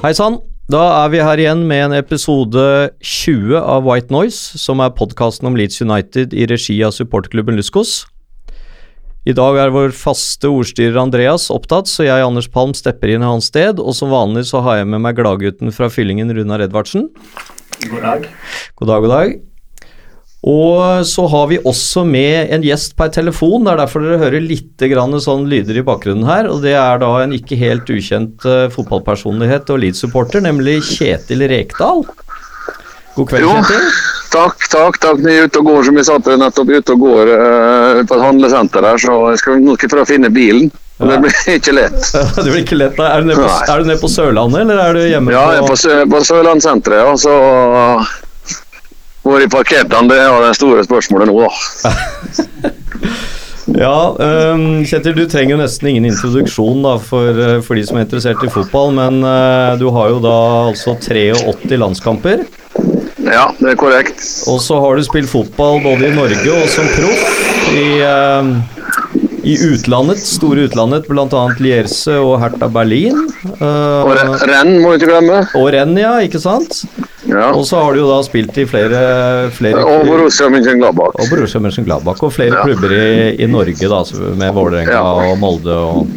Hei sann! Da er vi her igjen med en episode 20 av White Noise, som er podkasten om Leeds United i regi av supporterklubben Luskos. I dag er vår faste ordstyrer Andreas opptatt, så jeg, Anders Palm, stepper inn i hans sted. Og som vanlig så har jeg med meg gladgutten fra fyllingen, Runar Edvardsen. God dag. God dag, god dag. Og så har vi også med en gjest per telefon. Det er derfor dere hører litt sånn lyder i bakgrunnen her. Og det er da en ikke helt ukjent eh, fotballpersonlighet og Leeds-supporter, nemlig Kjetil Rekdal. God kveld, Jo. Kjetil. Takk, takk. takk. Ni er ute og går, som vi satt nettopp ute og går uh, på et handlesenter her, så jeg skal nok prøve å finne bilen. Ja. Det blir ikke lett. det blir ikke lett. Er du nede på, nede på Sørlandet, eller er du hjemme Ja, jeg er på, Sø- på Sørlandssenteret, ja, så Hvor parkerte han? det er det store spørsmålet nå, da. Ja, um, Kjetil, du trenger jo nesten ingen introduksjon da, for, øh, for de som er interessert i fotball, men uh, du har jo da altså 83 landskamper. Ja, det er korrekt. Og så har du spilt fotball både i Norge og som proff i, uh, i utlandet, store utlandet, bl.a. Lierse og Hertha Berlin. Uh, Og renn må du ikke glemme. og renn, ja, ikke sant? Ja. Og så har du jo da spilt i flere, flere Og Borussia Mönchengladbach. Og Borussia Mönchengladbach og flere Ja. klubber i, i Norge, da, med Vålerenga Ja. og Molde og.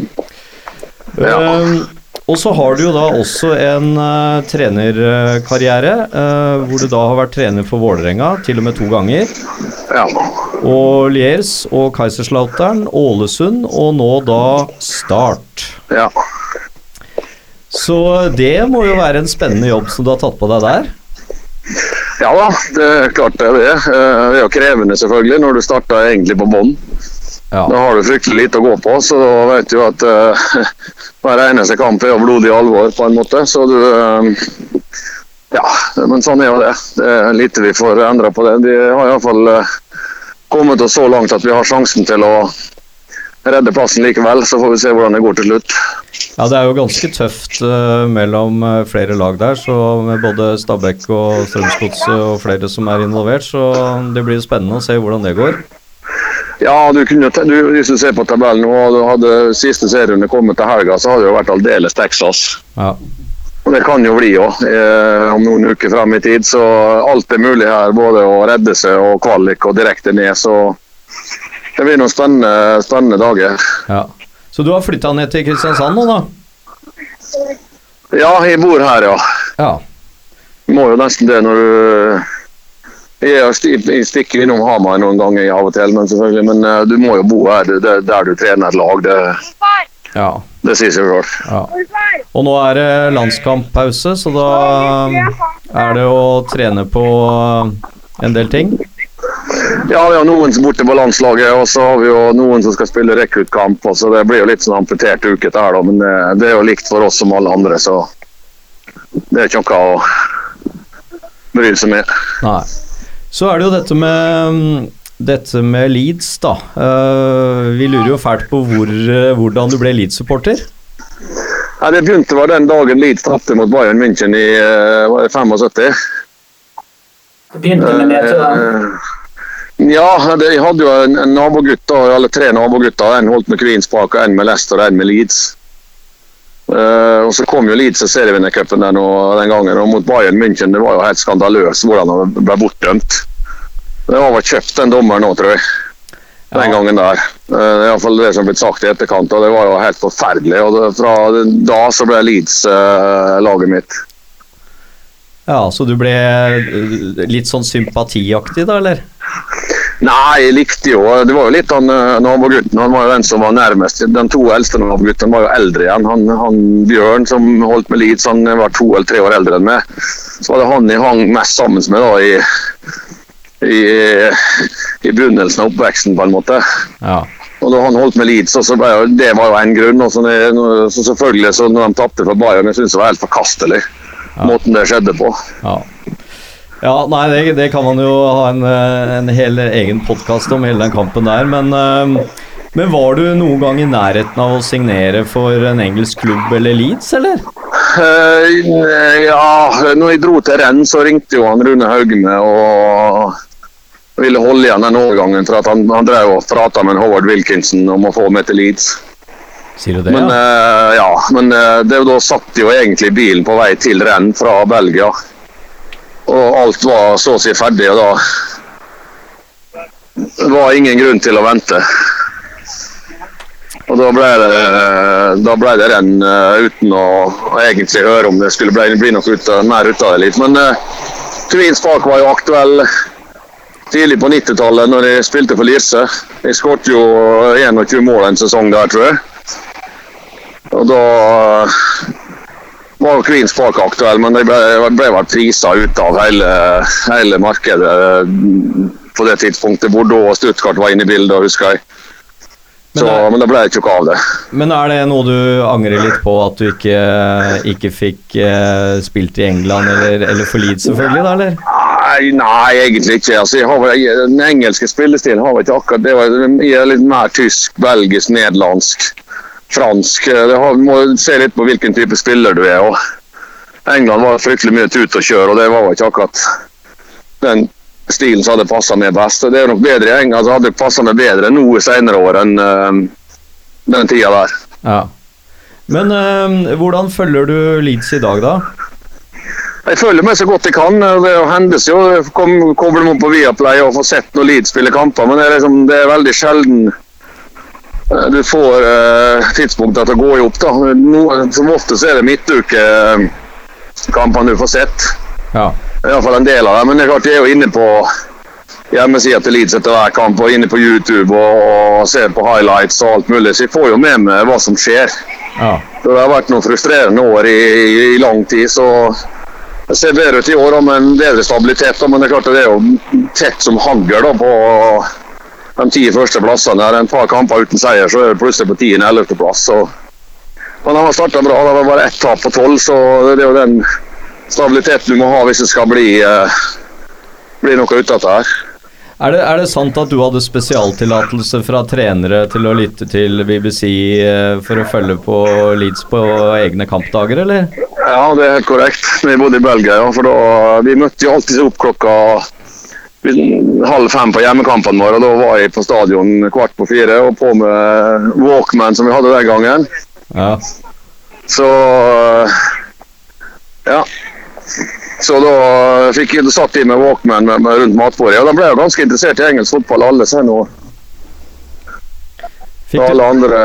Ehm, Og så har du jo da også en uh, trenerkarriere, uh, hvor du da har vært trener for Vålerenga til og med to ganger. Ja. Og Liers og Kaiserslautern, Ålesund og nå da Start. ja. Så det må jo være en spennende jobb som du har tatt på deg der. Ja da, det klart det er det. Eh, Det er jo krevende selvfølgelig når du starter egentlig på bånn. Ja. Da har du fryktelig lite å gå på, så da vet du at uh, hver eneste kamp er jo blodig alvor på en måte. Så du uh, Ja, men sånn er jo det. Det er lite vi får endra på det. De har iallfall uh, kommet oss så langt at vi har sjansen til å redde plassen likevel. Så får vi se hvordan det går til slutt. Ja, det er jo ganske tøft uh, mellom eh, flere lag der, så med både Stabæk og Strømsgodset og flere som er involvert, så det blir spennende å se hvordan det går. Ja, du kunne, du, Hvis du ser på tabellen nå, og hadde siste serierunde kommet til helga, så hadde det jo vært aldeles Texas. Ja. Og Det kan jo bli òg, eh, om noen uker frem i tid. Så alt er mulig her, både å redde seg og kvalik og direkte ned. Så det blir noen spennende, spennende dager. ja. Så du har flytta ned til Kristiansand nå, da? Ja, jeg bor her, ja. Ja. Må jo nesten det når du Jeg er jeg stikker innom Hamar noen ganger av og til, men selvfølgelig, men eh, du må jo bo her det, det, der du trener et lag. Det, ja. det sier seg sjøl. ja. Og nå er det landskamppause, så da er det å trene på en del ting. Ja, vi har noen som er borte på landslaget, og så har vi jo noen som skal spille rekruttkamp. så Det blir jo litt sånn amputert uke der, da, men det, det er jo likt for oss som alle andre, så det er ikke noe å bry seg med. Nei. Så er det jo dette med dette med Leeds, da. Eh, vi lurer jo fælt på hvor, hvordan du ble Leeds-supporter. Ja, det begynte var den dagen Leeds tapte mot Bayern München i eh, var det 75. Det begynte med nedturen. Eh, Ja, de jeg hadde jo en, en da, eller tre nabogutter. En holdt med Queens Park, en med Leicester og en med Leeds. Uh, og Så kom jo Leeds til serievinnercupen den, den gangen, og mot Bayern München. Det var jo helt skandaløst hvordan han ble bortdømt. Det var vel kjøpt den dommeren nå, tror jeg. Den Ja. gangen der. Uh, Det er iallfall det som er blitt sagt i etterkant, og det var jo helt forferdelig. og det, Fra da så ble Leeds uh, laget mitt. Ja, så du ble eh, litt sånn sympatiaktig, da, eller? Nei, jeg likte jo Det var jo litt han eh, nabogutten. Han var jo den som var nærmest. De to eldste naboguttene var jo eldre igjen. Han, han Bjørn som holdt med Leeds, han var to eller tre år eldre enn meg. Så var det han jeg hang mest sammen med da i, i, i begynnelsen av oppveksten, på en måte. Ja. Og da han holdt med Leeds, og det var jo en grunn. Og så, så selvfølgelig, så når de tapte for Bayern, jeg synes det var helt forkastelig. Måten det skjedde på. Ja. Ja, nei, det, det kan man jo ha en, en hel egen podkast om, hele den kampen der. Men, eh, men var du noen gang i nærheten av å signere for en engelsk klubb eller Leeds, eller? Eh, ja, når jeg dro til renn, så ringte jo han Rune Haugne og ville holde igjen den overgangen. For at han, han drev og prata med Howard Wilkinson om å få meg til Leeds. Sier du det, Men, ja? eh, ja, men eh, det, da satt jo egentlig bilen på vei til renn fra Belgia. Og alt var så å si ferdig, og da var ingen grunn til å vente. Og da ble det, da ble det renn eh, uten å, egentlig høre om det skulle bli, bli noe ut, mer ut av det litt. Men uh, Twins Park var jo aktuell tidlig på 90-tallet når jeg spilte for Lirse. Jeg skåret jo 21 mål en sesong der, tror jeg. Og da var Queens Park aktuell, men de ble, ble vel prisa ut av hele, hele markedet eh, på det tidspunktet. Bordeaux og Stuttgart var inne i bildet, husker jeg. Så, Men det- men det ble ikke noe av det. Men er det noe du angrer litt på at du ikke, ikke fikk eh, spilt i England, eller, eller for Leeds selvfølgelig, da, eller? Nei, nei, egentlig ikke. Altså, jeg har, jeg, den engelske spillestilen har vi ikke akkurat det. var- Jeg er litt mer tysk, belgisk, nederlandsk, fransk. Det har, må se litt på hvilken type spiller du er. England var fryktelig mye tut og kjør, og det var ikke akkurat den stilen som hadde passa meg best. Det er nok bedre i England, så hadde det passa meg bedre noe senere år enn uh, den tida der. Ja. Men uh, hvordan følger du Leeds i dag, da? Jeg følger med så godt jeg kan. Det hendes jo kom, kobler meg på Viaplay og får sett når Leeds spiller kamper, men det er, liksom, det er veldig sjelden du får eh, tidspunktet til å gå i opp. da. No, som ofte så er det midtukekampene du får sett. Ja. Iallfall en del av dem. Men det er klart jeg er jo inne på hjemmesida til Leeds etter hver kamp og inne på YouTube og, og ser på highlights og alt mulig, så jeg får jo med meg hva som skjer. ja. Det har vært noen frustrerende år i, i, i lang tid, så det ser bedre ut i år med en bedre stabilitet. da, Men det er klart det er jo tett som hagl på de ti første plassene. Det er en par kamper uten seier, så er det plutselig på 10.-11. plass. Så. Men de har starta bra. Det var bare ett tap på tolv, så det er jo den stabiliteten du må ha hvis det skal bli, eh, bli noe ut av dette her. Er det, er det sant at du hadde spesialtillatelse fra trenere til å lytte til BBC eh, for å følge på Leeds på egne kampdager, eller? Ja, det er helt korrekt. Vi bodde i Belgia, ja. For da, vi møtte jo alltid opp klokka halv fem på hjemmekampene våre. og Da var jeg på stadion kvart på fire og på med Walkman som vi hadde den gangen. Ja. Så ja. Så da fikk jeg, da satt jeg med Walkman med, med rundt matbordet. Og da ble jeg ganske interessert i engelsk fotball, alle seg nå. Fikk, alle andre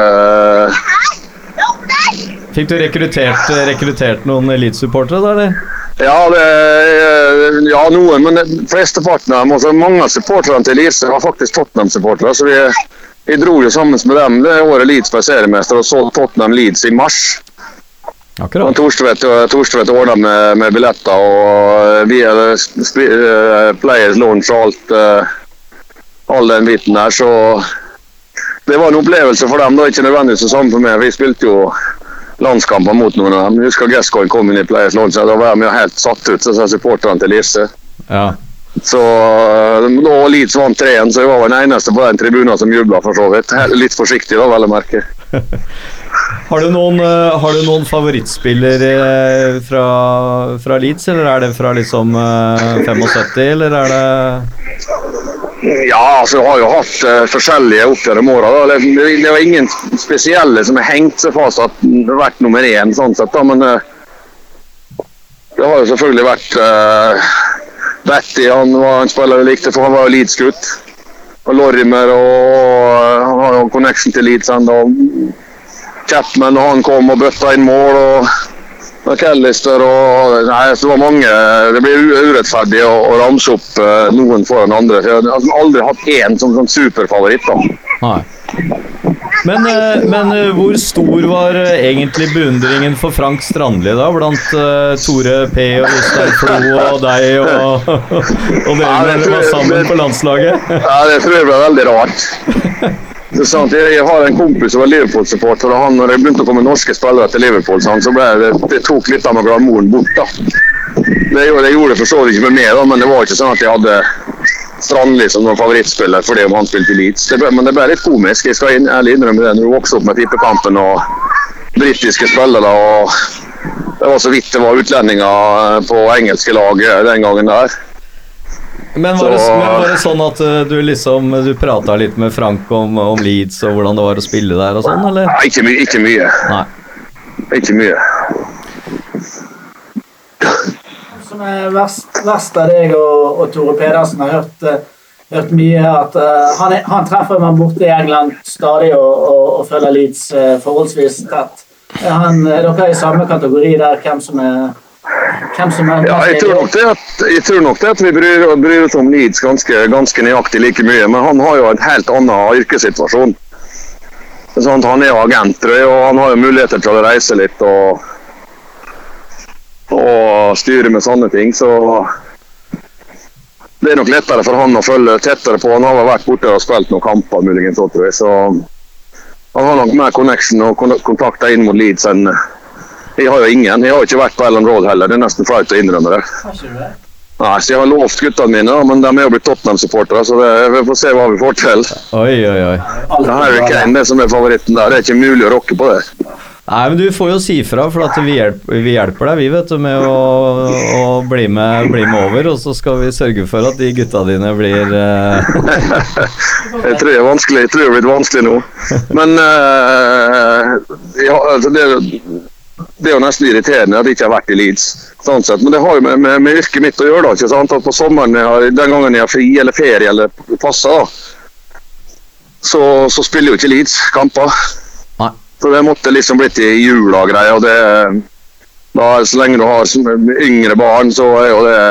fikk du rekruttert, rekruttert noen Leeds-supportere, da, eller? Ja, det, ja noen, men flesteparten av dem, altså mange av supporterne til Leeds var faktisk Tottenham-supportere. så vi, vi dro jo sammen med dem det året Leeds ble seriemester og så Tottenham Leeds i mars. Akkurat. Torstvedt, Torstvedt ordna med, med billetter og vi hadde eh, Players Launch og alt, eh, all den biten der. Så det var en opplevelse for dem. da, Ikke nødvendigvis det samme for meg. Vi spilte jo landskamper mot noen av dem. Jeg husker Gresscoin kom inn i Players Launch. Da var de helt satt ut, så supporterne til Lierse. Ja. Så eh, da Leeds vant 3-1, så jeg var den eneste på den tribunen som jubla, for så vidt. Litt forsiktig, da, vel å merke. Har du noen, eh, har du noen favorittspiller eh, fra, fra Leeds, eller er det fra liksom eh, 75, eller er det Ja, altså, jeg har jo hatt uh, forskjellige opp gjennom åra. Det, det var ingen spesielle som har hengt seg fast at det har vært nummer én, sånn sett, da, men uh, det har jo selvfølgelig vært uh, Betty, han var en spiller jeg likte, for han var jo Leeds-gutt. Og Lorimer, og han har jo connection til Leeds ennå. Chapman, og han kom og bøtta inn mål. og McAllister og Nei, det var mange. Det blir urettferdig å, å ramse opp eh, noen foran andre. Jeg har altså aldri hatt én som som superfavoritt. da. Nei. Men, eh, men eh, hvor stor var egentlig beundringen for Frank Strandli da, blant Tore P og Jostein Flo og deg og, og dere Ja, var sammen på landslaget? Ja, Det tror jeg ble veldig rart. Det er sant, jeg, jeg har en kompis som var Liverpool-supporter, og han, når det begynte å komme norske spillere til Liverpool, så ble det, det tok litt av meg bort. da. Det, det gjorde det for så vidt ikke med meg, da, men det var ikke sånn at jeg hadde Strandli som noen favorittspiller fordi han spilte i Leeds. Det ble, men det ble litt komisk. Jeg skal ærlig innrømme det. Når du vokser opp med tippekampen og britiske spillere og Det var så vidt det var utlendinger på engelske lag den gangen der. Men var det, Så- men var det sånn at eh, du liksom Du prata litt med Frank om, om Leeds og hvordan det var å spille der og sånn, eller? Nei, ikke, my ikke mye. Nei. Ikke mye. Som er verst, verst av deg og, og Tore Pedersen har hørt, eh, hørt mye at uh, han, er, han treffer man borte i England stadig og, og, og følger Leeds uh, forholdsvis tett. Er han, er dere i samme kategori der, hvem som er hvem som er Ja, jeg tror nok det at, jeg tror nok det at vi bryr, bryr oss om Leeds ganske, ganske nøyaktig like mye, men han har jo en helt annen yrkessituasjon. Sånn, han er jo agent, og han har jo muligheter til å reise litt og, og styre med sånne ting. Så det er nok lettere for han å følge tettere på. Han har vært borte og spilt noen kamper, muligens. Så han har nok mer connection og kon- kontakter inn mot Leeds enn jeg har jo ingen. Jeg har ikke vært på Ellen Road heller. Det er nesten flaut å innrømme det. Det? Nei, så Jeg har lovt guttene mine, men de er jo blitt Tottenham-supportere, så det, vi får se hva vi får til. Oi, oi, oi. Det er Harry Kane det som er favoritten der. Det er ikke mulig å rokke på det. Nei, men du får jo si fra, for at vi, hjelper, vi hjelper deg, vi, vet du, med å, å bli, med, bli med over. Og så skal vi sørge for at de gutta dine blir uh... Jeg tror det er vanskelig, jeg tror det er blitt vanskelig nå. Men uh, ja, altså det, det er jo nesten irriterende at jeg ikke har vært i Leeds. Sånn. Men det har jo med, med, med yrket mitt å gjøre. da, ikke sant? At På sommeren, jeg den gangen jeg har fri eller ferie eller passer, da, så, så spiller jo ikke Leeds kamper. Nei. Så det måtte liksom blitt i jula og greier. og det, da, Så lenge du har yngre barn, så er jo det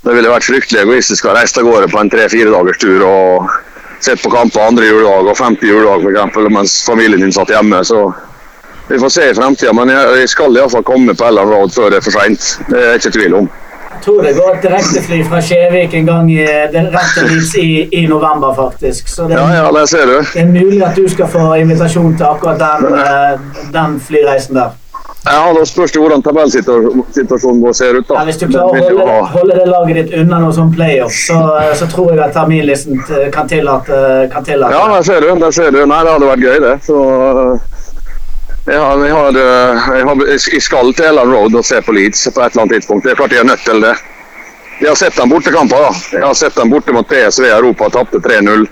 det ville vært fryktelig egoistisk å reise av gårde på en tre-fire dagers tur og sett på kamper andre juledag og femte juledag eksempel, mens familien din satt hjemme. Så vi får se i fremtiden. Men jeg, jeg skal iallfall komme på Ellen Road før det er for seint. Det er jeg ikke tvil om. Jeg tror det går et direktefly fra Skjevik en gang i, rett til livs i, i november, faktisk. Så det, Ja, ja, det, ser du. det er mulig at du skal få invitasjon til akkurat den, eh, den flyreisen der. Ja, Da spørs det hvordan tabellsituasjonen vår ser ut. da. Ja, hvis du klarer å holde, holde det laget ditt unna noe sånn playoff, så, så tror jeg at terminlisten kan tillate, kan tillate Ja, der ser du. der ser du. Nei, det hadde vært gøy, det. Så jeg, har, eh, jeg, har, jeg skal til Ellen Road og se på Leeds på et eller annet tidspunkt. Det er klart jeg er nødt til det. Jeg har sett dem bortekamper. da. Jeg har sett dem borte mot PSV Europa og tapte 3-0.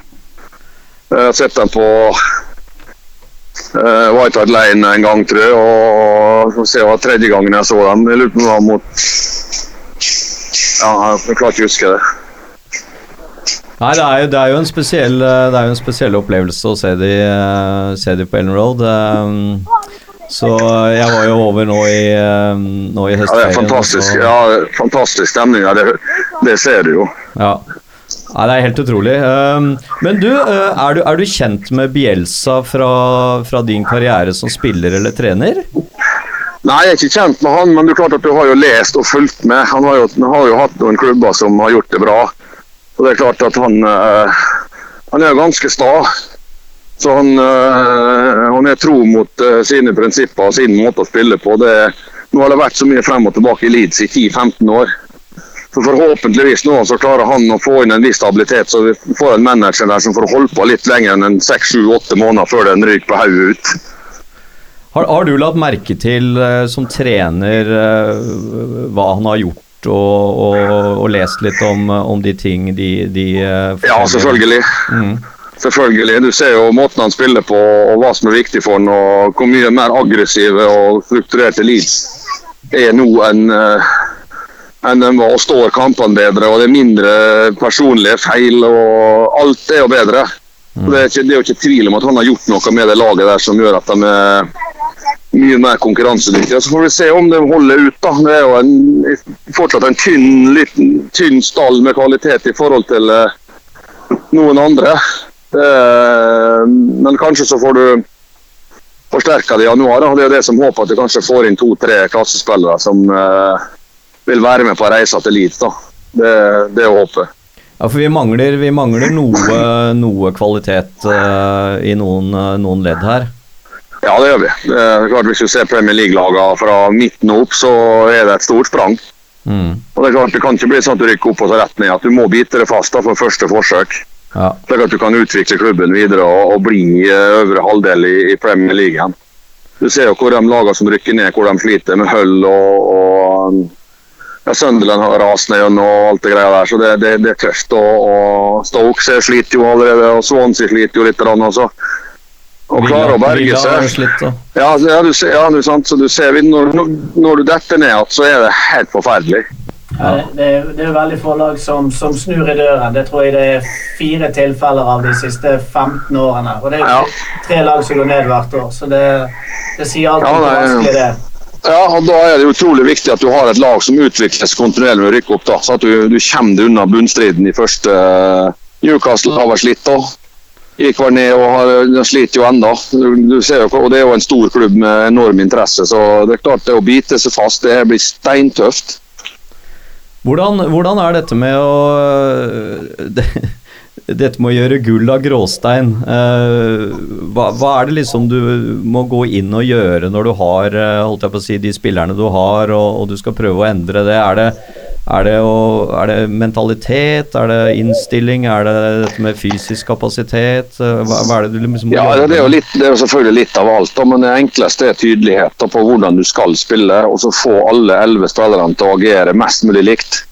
Jeg har sett dem på uh, White Hart Lane en gang, tror jeg. Og får se, det var tredje gangen jeg så dem. Jeg lurer på om det var mot Ja, jeg klarer ikke å huske det. Nei, det er, jo, det er spesiell eh, Det er jo en spesiell opplevelse å se de, eh, se de på Ellen Road. eh, Så jeg var jo over nå i, nå i Ja, det er fantastisk, så- ja, fantastisk stemning. Ja, det, det ser du jo. Ja. Nei, det er helt utrolig. Men du, er du, er du kjent med Bielsa fra, fra din karriere som spiller eller trener? Nei, jeg er ikke kjent med han, men det er klart at du har jo lest og fulgt med. Han har jo, han har jo hatt noen klubber som har gjort det bra. Og det er klart at han, eh, han er ganske sta. Så han, eh, han er tro mot eh, sine prinsipper og sin måte å spille på. Det, nå har det vært så mye frem og tilbake i Leeds i 10-15 år. Så Forhåpentligvis nå så klarer han å få inn en viss stabilitet, så vi får en manager der som får holde på litt lenger enn en 6-7-8 måneder før den ryker på hodet ut. Har, har du lagt merke til som trener hva han har gjort, og, og, og lest litt om, om de ting de, de eh, Ja, selvfølgelig. Mm. Selvfølgelig. Du ser jo måten han spiller på og hva som er viktig for han, og hvor mye mer aggressive og strukturerte Leeds er nå enn eh, enn de var og står kampene bedre. og Det er mindre personlige feil og alt er jo bedre. Så Det er, ikke, det er jo ikke tvil om at han har gjort noe med det laget der som gjør at de er mye mer konkurransedyktige. Så får vi se om de holder ut. da. Det er jo en, fortsatt en tynn, liten, tynn stall med kvalitet i forhold til eh, noen andre. Det, men kanskje så får du forsterka det i januar. Da. Det er jo det som håper at du kanskje får inn to-tre klassespillere som eh, vil være med på reisa til Leeds. Det, det er håpet. Ja, for vi mangler, vi mangler noe, noe kvalitet eh, i noen, eh, noen ledd her. Ja, det gjør vi. Det er klart Hvis du ser Premier League-lagene fra midten og opp, så er det et stort sprang. Mm. Og Det er klart det kan ikke bli sånn at du rykker opp og så rett ned. At du må bite det fast da for første forsøk. Ja. Slik at du kan utvikle klubben videre og, og bli eh, øvre halvdel i, i Premier League igjen. Du ser jo hvor de lagene som rykker ned, hvor de sliter med Hull og, og ja, Sunderland har rast ned og alt det greia der, så det, det, det er tøft. Og, og Stoke sliter jo allerede, og Swansea sliter jo litt. Også. Og klarer å berge seg. Ja, ja, du ser, ja, er sant. Så du ser, når, når- når du detter ned igjen, så er det helt forferdelig. Ja, det, det, er- det er veldig få lag som, som snur i døren. Det tror jeg det er fire tilfeller av de siste 15 årene. Og det er jo tre lag som går ned hvert år, så det, det sier alt om hvor vanskelig det er. Ja, og Da er det utrolig viktig at du har et lag som utvikles kontinuerlig med å rykke opp. da, Så at du, du kommer deg unna bunnstriden i første Newcastle har vært slitt da. Gikk vel ned og har, sliter jo ennå. Og det er jo en stor klubb med enorm interesse, så det er klart det å bite seg fast det blir steintøft. Hvordan, hvordan er dette med å det, Dette med å gjøre gull av gråstein. eh, hva, hva er det liksom du må gå inn og gjøre når du har eh, holdt jeg på å si, de spillerne du har, og, og du skal prøve å endre det? Er det, er det, å, er det mentalitet? Er det innstilling? Er det dette med fysisk kapasitet? Eh, Hva, hva er det du liksom Ja, det er, jo litt, det er selvfølgelig litt av alt, men det enkleste er tydelighet på hvordan du skal spille, og så få alle elleve spillerne til å agere mest mulig likt.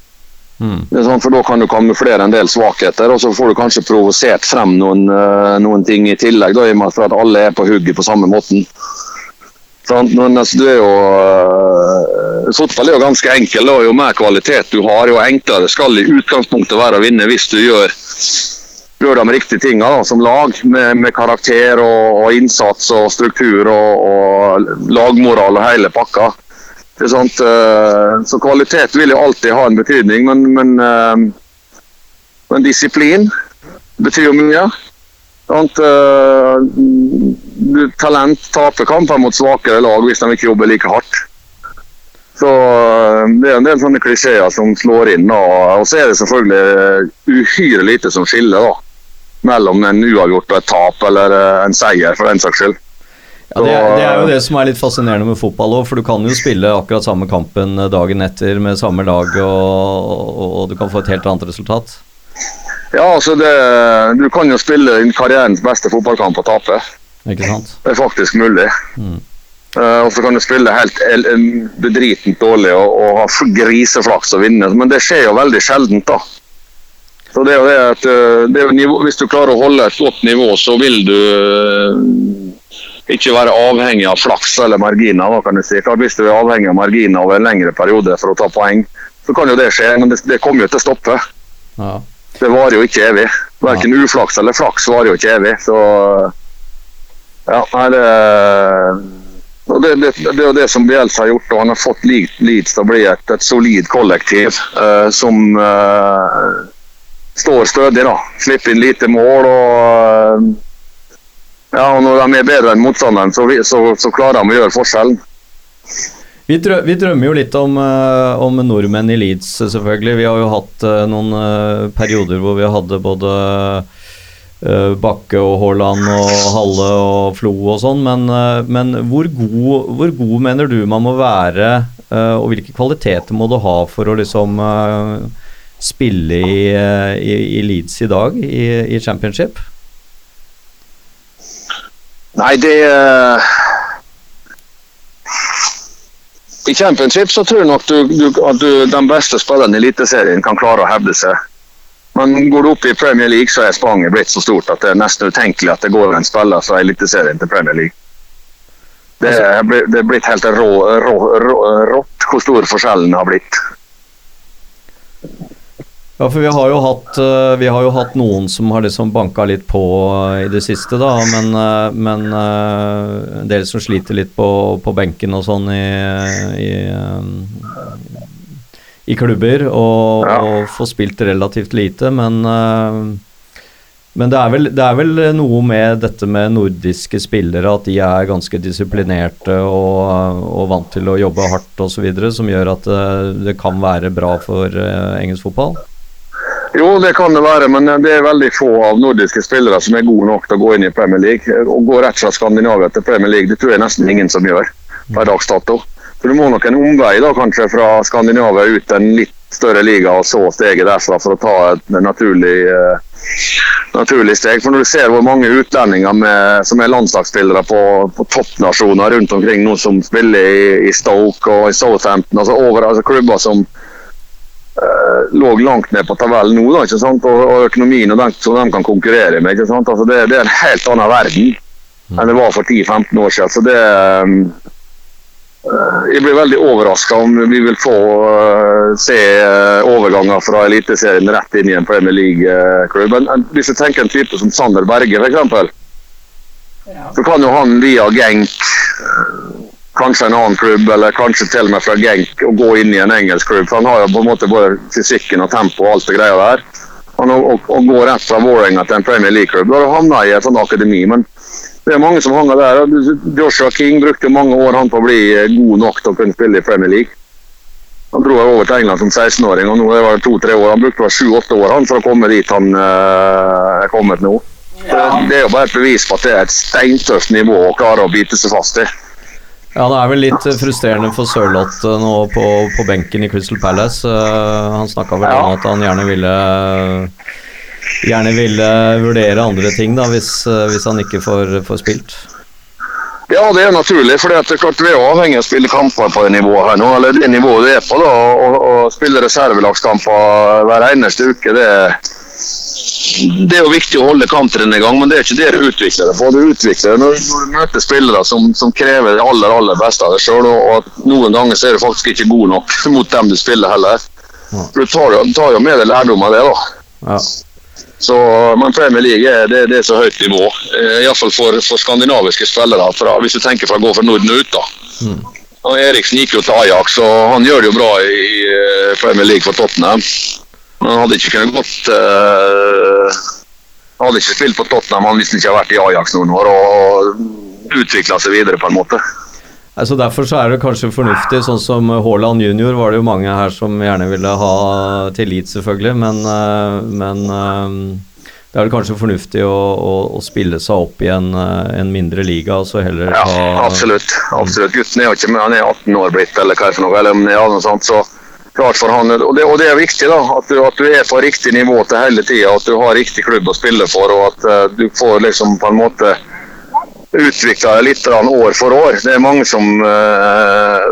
Mm. Det sånn, for Da kan du kamuflere en del svakheter, og så får du kanskje provosert frem noen, eh, noen ting i tillegg. Da, i og med at- alle er på hugget på samme måten. Sånn, Men altså, det er jo, eh, Fotball er jo ganske enkel. og Jo mer kvalitet du har, jo enklere skal i utgangspunktet være å vinne hvis du gjør, gjør de riktige tingene som lag. Med, med karakter og, og innsats og struktur og, og lagmoral og hele pakka. Eh, så kvalitet vil jo alltid ha en betydning, men, men, eh, men disiplin betyr jo mye. Sant, eh, talent taper kamper mot svakere lag hvis de ikke jobber like hardt. Så eh, Det er en del sånne klisjeer som slår inn. Og, Og så er det selvfølgelig uhyre lite som skiller da, mellom en uavgjort og et tap, eller eh, en seier, for den saks skyld. Ja, det, det er jo det som er litt fascinerende med fotball òg, for du kan jo spille akkurat samme kampen dagen etter med samme lag, og, og, og du kan få et helt annet resultat. Ja, altså det, Du kan jo spille karrierens beste fotballkamp og tape. Ikke sant? Det er faktisk mulig. Mm. Eh, og så kan du spille helt bedritent dårlig og, og ha griseflaks og vinne, men det skjer jo veldig sjeldent, da. Så det er jo det at eh, det nivå, Hvis du klarer å holde et godt nivå, så vil du eh, ikke være avhengig av flaks eller marginer. Da, kan du si. Klart, hvis du er avhengig av marginer over en lengre periode for å ta poeng, så kan jo det skje, men det, det kommer jo til å stoppe. Ja. Det varer jo ikke evig. Verken uflaks eller flaks varer jo ikke evig. Så ja, nei, det, og det, det, det er det som Bielsa har gjort. og Han har fått Leeds til å bli et, et solid kollektiv uh, som uh, står stødig. da. Slipper inn lite mål. og uh, ja, og Når de er bedre enn motstanderen, så, så, så klarer de å gjøre forskjellen. Vi, drø vi drømmer jo litt om, eh, om nordmenn i Leeds, selvfølgelig. Vi har jo hatt eh, noen eh, perioder hvor vi hadde både eh, Bakke og Haaland og Halle og Flo og sånn, men, eh, men hvor, god, hvor god mener du man må være, eh, og hvilke kvaliteter må du ha for å liksom eh, spille i, eh, i, i Leeds i dag, i, i championship? Nei, det eh, I championship så tror jeg nok du, du, at du, den beste spilleren i Eliteserien kan klare å hevde seg. Men går du opp i Premier League, så er spranget blitt så stort at det er nesten utenkelig at det går en spiller fra Eliteserien til Premier League. Det er, det er blitt helt rå, rå, rå, rått hvor stor forskjellen har blitt. Ja, for vi har jo hatt, eh, vi har jo hatt noen som har liksom banka litt på eh, i det siste, da. Men, eh, men en del som sliter litt på, på benken og sånn i, i, i klubber. Og, Ja. og få spilt relativt lite, men eh, men det er, vel, det er vel noe med dette med nordiske spillere, at de er ganske disiplinerte og, og vant til å jobbe hardt osv., som gjør at det, det kan være bra for eh, engelsk fotball? Jo, det kan det være, men det er veldig få av nordiske spillere som er gode nok til å gå inn i Premier League. Å gå rett fra Skandinavia til Premier League, det tror jeg nesten ingen som gjør per dags dato. Så du må nok en omvei da, kanskje fra Skandinavia ut en litt større liga, og så steget derfra for å ta et naturlig, uh, naturlig steg. For når du ser hvor mange utlendinger med, som er landslagsspillere på, på toppnasjoner rundt omkring nå som spiller i, i Stoke og i Southampton, altså, over, altså klubber som uh, lå langt ned på tabellen nå, da, ikke sant? Og, og økonomien og den, som de kan konkurrere med. ikke sant? Altså, det, det er en helt annen verden enn det var for 10-15 år siden. Så det eh, Jeg blir veldig overraska om vi vil få eh, se eh, overganger fra Eliteserien rett inn i en Premier League-klubb. Eh, Hvis jeg tenker en type som Sander Berge, f.eks., Ja. så kan jo han via Genk, eh, kanskje en annen klubb, eller kanskje til og med fra Genk, å gå inn i en engelsk klubb. For han har jo på en måte både fysikken og tempo og alt det greia der. Han å, å, å gå rett fra Vålerenga til en Premier League-klubb, da han havna i et sånt akademi. Men det er mange som hanger der. Joshua King brukte mange år han på å bli eh, god nok til å kunne spille i Premier League. Han dro over til England som 16-åring, og nå er det to-tre år. Han brukte sju-åtte år han for å komme dit han eh, er kommet nå. Ja. Det er jo bare et bevis på at det er et steintøft nivå å klare å bite seg fast i. Ja, det er vel litt frustrerende for Sørloth eh, nå på, på benken i Crystal Palace. Han snakka vel Ja. om at han gjerne ville Gjerne ville vurdere andre ting da, hvis, eh, hvis han ikke får, får spilt. Ja, det er naturlig. for det er klart Vi er avhengig av å spille kamper på det nivået her nå. eller det nivået det er på. da, og, og Spille reservelagskamper hver eneste uke. det er det er jo viktig å holde kanteren i gang, men det er ikke det du utvikler det på. Du utvikler det når, når du møter spillere som, som krever det aller aller beste av deg sjøl. Og, og at noen ganger så er du faktisk ikke god nok mot dem du spiller heller. Du tar, jo- tar jo med deg lærdom av det. da. Ja. Så, men Premier League er, det, det er så høyt nivå. Eh, Iallfall for, for skandinaviske spillere, fra, hvis du tenker fra å gå fra Norden ut. da. Og Eriksen gikk jo til Ajax, og han gjør det jo bra i eh, Premier League for Tottenham. Men han hadde ikke kunnet gått uh, hadde ikke spilt på Tottenham han hvis han ikke hadde vært i Ajax noen år og utvikla seg videre, på en måte. Altså Derfor så er det kanskje fornuftig, sånn som Haaland junior var det jo mange her som gjerne ville ha til Leeds, selvfølgelig, men, eh, men eh, det er vel kanskje fornuftig å, å, å spille seg opp i en, eh, en mindre liga, og så heller Ja, absolutt. absolutt. Gutten er jo ikke med, han er 18 år blitt, eller hva er det for noe, eller om det er noe sånt, så klart for han, og det, og det er viktig da, at du, at du er på riktig nivå til hele tida, at du har riktig klubb å spille for, og at du får liksom på en måte utvikla litt år for år. Det er mange som eh,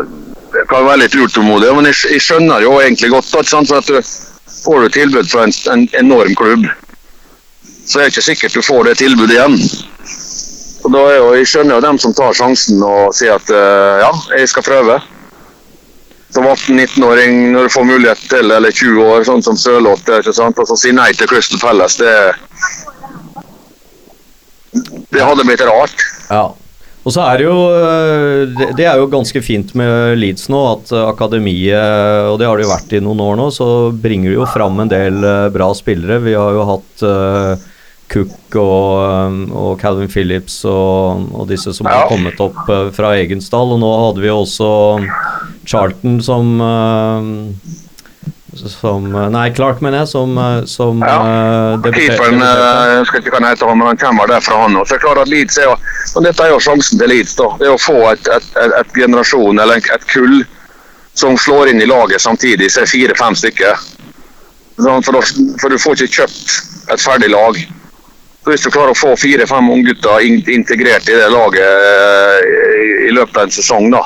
kan være litt utålmodige, men jeg, skjønner jo egentlig godt for at du får du tilbud fra en, en enorm klubb, så er det ikke sikkert du får det tilbudet igjen. Og da er jo, Jeg skjønner jo dem som tar sjansen og sier at eh, ja, jeg skal prøve. Som 18-19-åring når du får mulighet til, eller 20 år, sånn som Sørloth, og så si nei til Crystal Palace, det Det hadde blitt rart. Ja. Og så er det jo øh, det, er jo ganske fint med Leeds nå, at øh, akademiet, og det har det jo vært i noen år nå, så bringer det jo fram en del bra spillere. Vi har jo hatt Cook og, og Calvin Phillips og, og disse som har kommet opp fra egen stall. Og nå hadde vi jo også Charlton som som Nei, Clark, mener jeg, som, øh, som Ja. uh, Keeperen eh, jeg husker ikke hva han heter, men han kommer derfra, han òg. Dette er jo sjansen til Leeds. da, det er Å få et, et, et, et generasjon, eller et, kull, som slår inn i laget samtidig. Så er fire-fem stykker. For, for du får ikke kjøpt et ferdig lag. Så Hvis du klarer å få fire-fem unggutter in- integrert i det laget eh, i, i løpet av en sesong, da,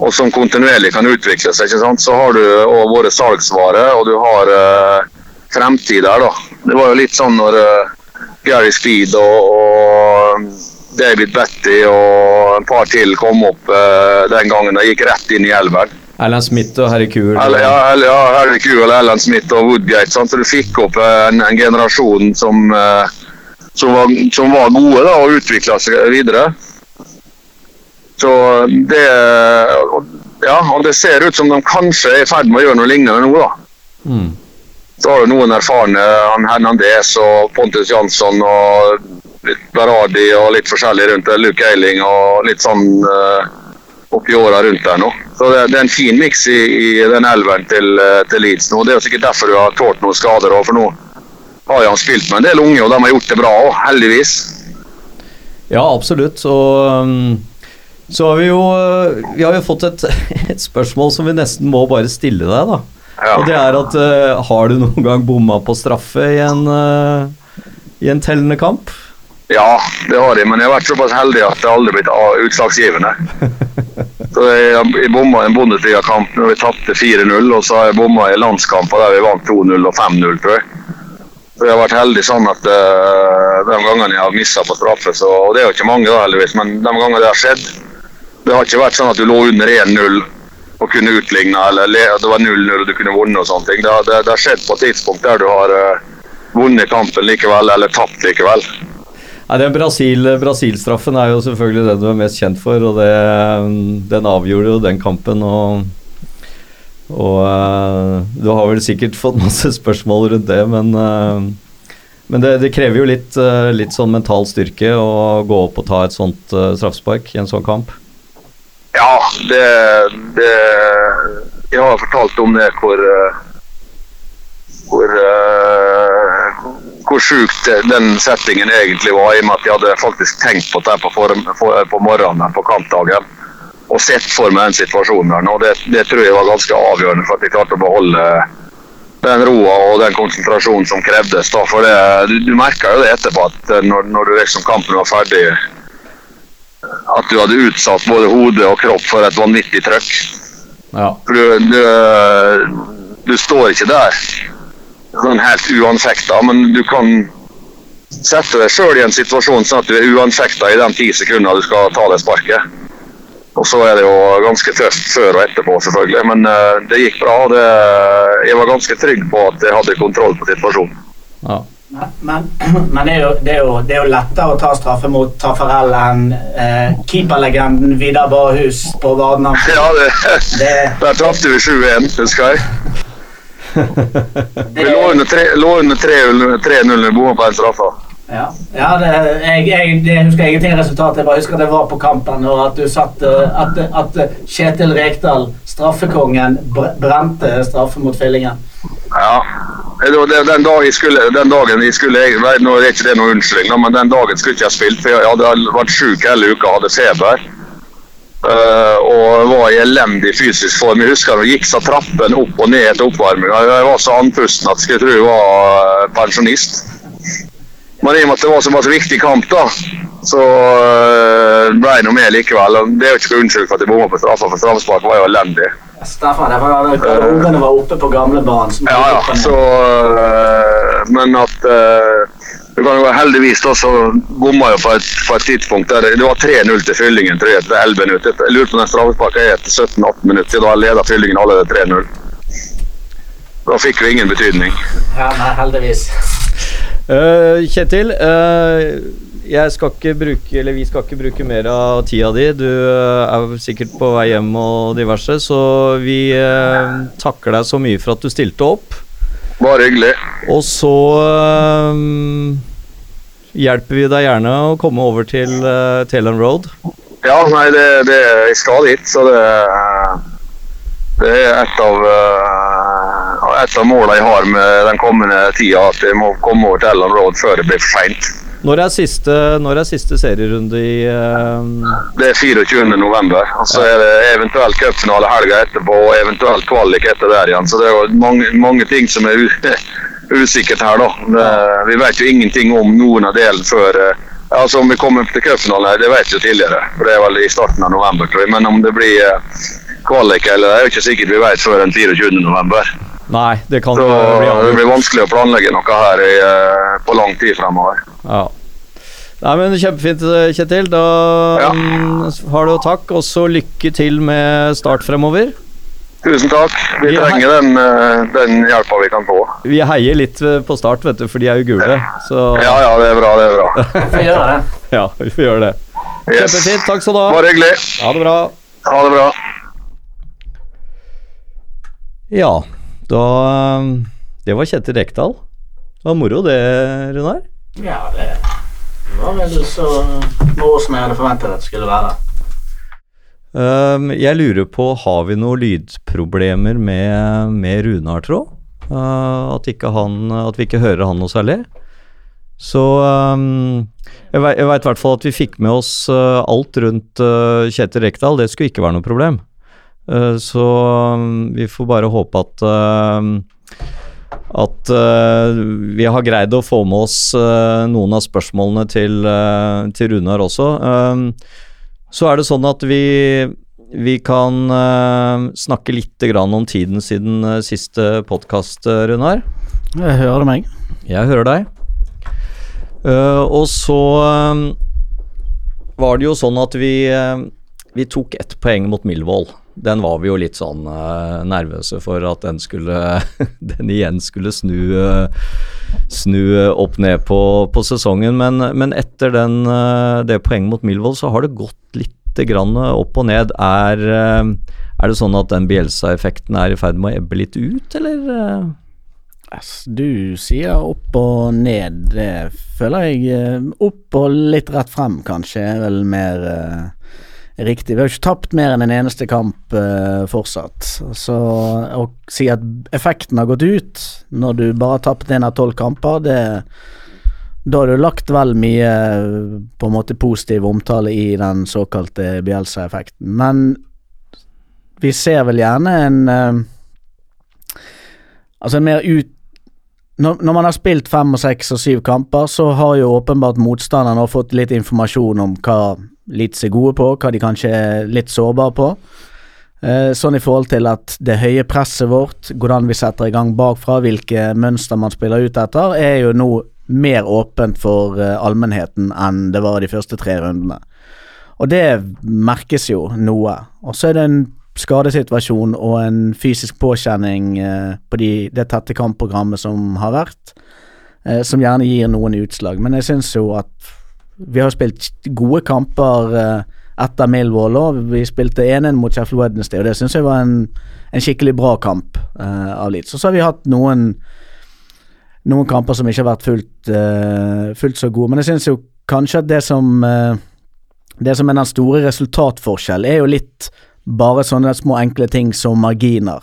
og som kontinuerlig kan utvikle seg, ikke sant? så har du også våre salgsvare, og du har uh, fremtid der. da. Det var jo litt sånn når uh, Gary Speed og, og David Betty og et par til kom opp uh, den gangen og gikk rett inn i elven. Alan Smith og Harry Kuhl. Eller, ja, eller, ja, Harry Kuhl, Alan Smith og Woodgate. Sant? Så du fikk opp en, en generasjon som, som, var, som var gode da, og utvikla seg videre. Så det Ja, og det ser ut som de kanskje er i ferd med å gjøre noe lignende nå, da. Mm. Så har du noen erfarne, han Hernandez og Pontus Jansson og litt Berardi og litt forskjellig rundt det. Luke Eiling og litt sånn uh, oppi åra rundt der nå. Så det, det er en fin miks i, i den elveren til, eh, til Leeds nå. Det er jo sikkert derfor du har tålt noen skader òg, for nå har han spilt med en del unge, og de har gjort det bra òg, heldigvis. Ja, absolutt. Og um, så har vi jo uh, Vi har jo fått et, et spørsmål som vi nesten må bare stille deg, da. Ja. Og det er at uh, har du noen gang bomma på straffe i en, uh, i en tellende kamp? Ja, det har jeg, men jeg har vært såpass heldig at det aldri har blitt utslagsgivende. Så jeg, jeg bomma en Bundesliga-kamp når vi tapte 4-0, og så har jeg bomma i landskamper der vi vant 2-0 og 5-0, tror jeg. Så jeg har vært heldig sånn at uh, de gangene jeg har missa på straffe, så, og det er jo ikke mange da heldigvis, men de gangene det har skjedd Det har ikke vært sånn at du lå under 1-0 og kunne utligne, eller le, det var 0-0 og du kunne vunnet og sånne ting. Det, det, det har skjedd på et tidspunkt der du har uh, vunnet kampen likevel, eller tapt likevel. Nei, den Brasil, Brasil-straffen er jo selvfølgelig den du er mest kjent for, og det, den avgjorde jo den kampen. Og, og uh, du har vel sikkert fått masse spørsmål rundt det, men, uh, men det, det krever jo litt, uh, litt sånn mental styrke å gå opp og ta et sånt straffespark i en sånn kamp. Ja, det, det Jeg har fortalt om det hvor hvor, eh, hvor sjukt den settingen egentlig var, i og med at jeg hadde faktisk tenkt på det på, form, for, på morgenen på kampdagen. Og sett for meg den situasjonen der nå. Det, det tror jeg var ganske avgjørende for at jeg klarte å beholde den roa og den konsentrasjonen som krevdes. Da. For det, du, du merka jo det etterpå, at når, når liksom kampen var ferdig at du hadde utsatt både hode og kropp for et vanvittig trøkk. Ja. Du, du, du står ikke der sånn helt uanfekta, men du kan sette deg sjøl i en situasjon sånn at du er uanfekta i de ti sekundene du skal ta det sparket. Og så er det jo ganske tøft før og etterpå, selvfølgelig. Men uh, det gikk bra. Det, jeg var ganske trygg på at jeg hadde kontroll på situasjonen. ja. Men, men, det, er jo, det, er jo, det er jo lettere å ta straffe mot Tafarell enn eh, keeperlegenden Vidar Barhus på Vardenhamn. Ja, det, Det, der traff du 7-1, husker jeg. Vi lå under tre- lå under 3-0 3-0 vi bomma på en straffe. Ja, ja det, jeg, jeg, det husker ingenting av resultatet. Jeg bare husker at jeg var på kampen, og at satt eh, At, at Kjetil Rekdal, straffekongen, brente straffe mot Fillingen. Ja. Den, dag skulle, den dagen jeg skulle Nå er ikke det noen unnskyldning, men den dagen skulle ikke jeg spilt. For jeg hadde vært syk hele uka, hadde feber. eh, og var i elendig fysisk form. Jeg husker jeg gikk så trappen opp og ned etter oppvarminga. Jeg var så andpusten at jeg skulle tro jeg var eh, pensjonist. Men i og med at det var så masse viktig kamp, da, så uh, ble jeg noe med likevel. Og det er jo ikke noe unnskyld for at jeg bomma på straffa, for straffespark var jo elendig. Stefan, det var garderobene var oppe på gamlebanen. Ja, ja. Så, øh, men at øh, du kan jo være heldigvis da, så bomma jeg på et, på et tidspunkt der det var 3-0 til fyllingen tror jeg, etter 11 minutter. Jeg lurer på om den straffesparken er etter 17-18 minutter. Da leda fyllingen allerede 3-0. Da fikk vi ingen betydning. Ja, nei, heldigvis. Eh, Kjetil, uh, jeg skal ikke bruke, eller vi skal ikke bruke mer av tida di. Du eh, er sikkert på vei hjem og diverse, så vi uh, takker deg så mye for at du stilte opp. Bare hyggelig. Og så hjelper vi deg gjerne å komme over til uh, Telan Road. Ja, nei, det, det, jeg skal dit, så det, det er et av et av målene jeg har med den kommende tida, at jeg må komme over til Elland Road før det blir for seint. Når når er siste serierunde i uh... Det er 24. november. Og så er det eventuelt cupfinale helga etterpå og eventuelt kvalik etter der igjen. Så det er jo mange, mange ting som er usikkert her, da. Det, vi vet jo ingenting om noen av delene før uh, Altså Om vi kommer til cupfinalen, det vet vi jo tidligere. For det er vel i starten av november, tror jeg. Men om det blir eh, kvalik eller det er jo ikke sikkert vi vet før den 24. Nei, det kan Så bli det blir vanskelig å planlegge noe her i, eh, på lang tid fremover. Ja. Nei, men Kjempefint, Kjetil. Da Ja. mm, har du takk, og så lykke til med start fremover. Tusen takk. Vi hei. trenger den, eh, den hjelpa vi kan få. Vi heier litt eh, på start, vet du, for de er jo gule. Så Ja, ja, det er bra. Det er bra. Får gjøre det. ja, vi får gjøre det. Yes. Kjempefint. Takk skal du ha. Bare hyggelig. Ha det bra. Ha det bra. Ja, da Det var Kjetil Rekdal. Det var moro det, Runar. Ja, det var vel så moro som jeg hadde forventet at det skulle være. Um, jeg lurer på, har vi noen lydproblemer med, med Runar, tro? Uh, at, at vi ikke hører han noe særlig? Så um, jeg veit i hvert fall at vi fikk med oss uh, alt rundt uh, Kjetil Rekdal. Det skulle ikke være noe problem. Uh, så um, vi får bare håpe at uh, at uh, vi har greid å få med oss noen av spørsmålene til, til Runar også. Så er det sånn at vi, vi kan snakke litt grann om tiden siden siste podkast, Runar. Jeg hører meg. Jeg hører deg. og så var det jo sånn at vi, vi tok ett poeng mot Millwall den var vi jo litt sånn uh, nervøse for at den skulle Den igjen skulle snu uh, Snu opp ned på, på sesongen. Men, men etter den, uh, det poenget mot Milvold, så har det gått litt grann opp og ned. Er, er det sånn at den Bielsa-effekten er i ferd med å ebbe litt ut, eller? Du sier opp og ned. Det føler jeg Opp og litt rett frem, kanskje, er vel mer Riktig. Vi har ikke tapt mer enn en eneste kamp uh, fortsatt. Så å si at effekten har gått ut når du bare har tapt én av tolv kamper, det da har du lagt vel mye på en måte positiv omtale i den såkalte Bielsa-effekten. Men vi ser vel gjerne en uh, Altså en mer ut når, man har spilt fem og seks og syv kamper, så har jo åpenbart motstanderen fått litt informasjon om hva Leeds seg gode på, hva de kanskje er litt sårbare på. Eh, sånn i forhold til at det høye presset vårt, hvordan vi setter i gang bakfra, hvilke mønster man spiller ut etter, er jo nå mer åpent for uh, allmennheten enn det var de første tre rundene. Og det merkes jo noe. Og så er det en skadesituasjon og en fysisk påkjenning uh, på de, det tette kampprogrammet som har vært, uh, som gjerne gir noen utslag. Men jeg syns jo at vi har spilt gode kamper uh, etter Millwall òg. Vi spilte 1-1 mot Sheffield Wednesday, og det syns jeg var en, en, skikkelig bra kamp uh, av Leeds. Og så har vi hatt noen noen kamper som ikke har vært fullt, uh, fullt så gode. Men jeg syns jo kanskje at det som Det som er den store resultatforskjellen, er jo litt bare sånne små enkle ting som marginer.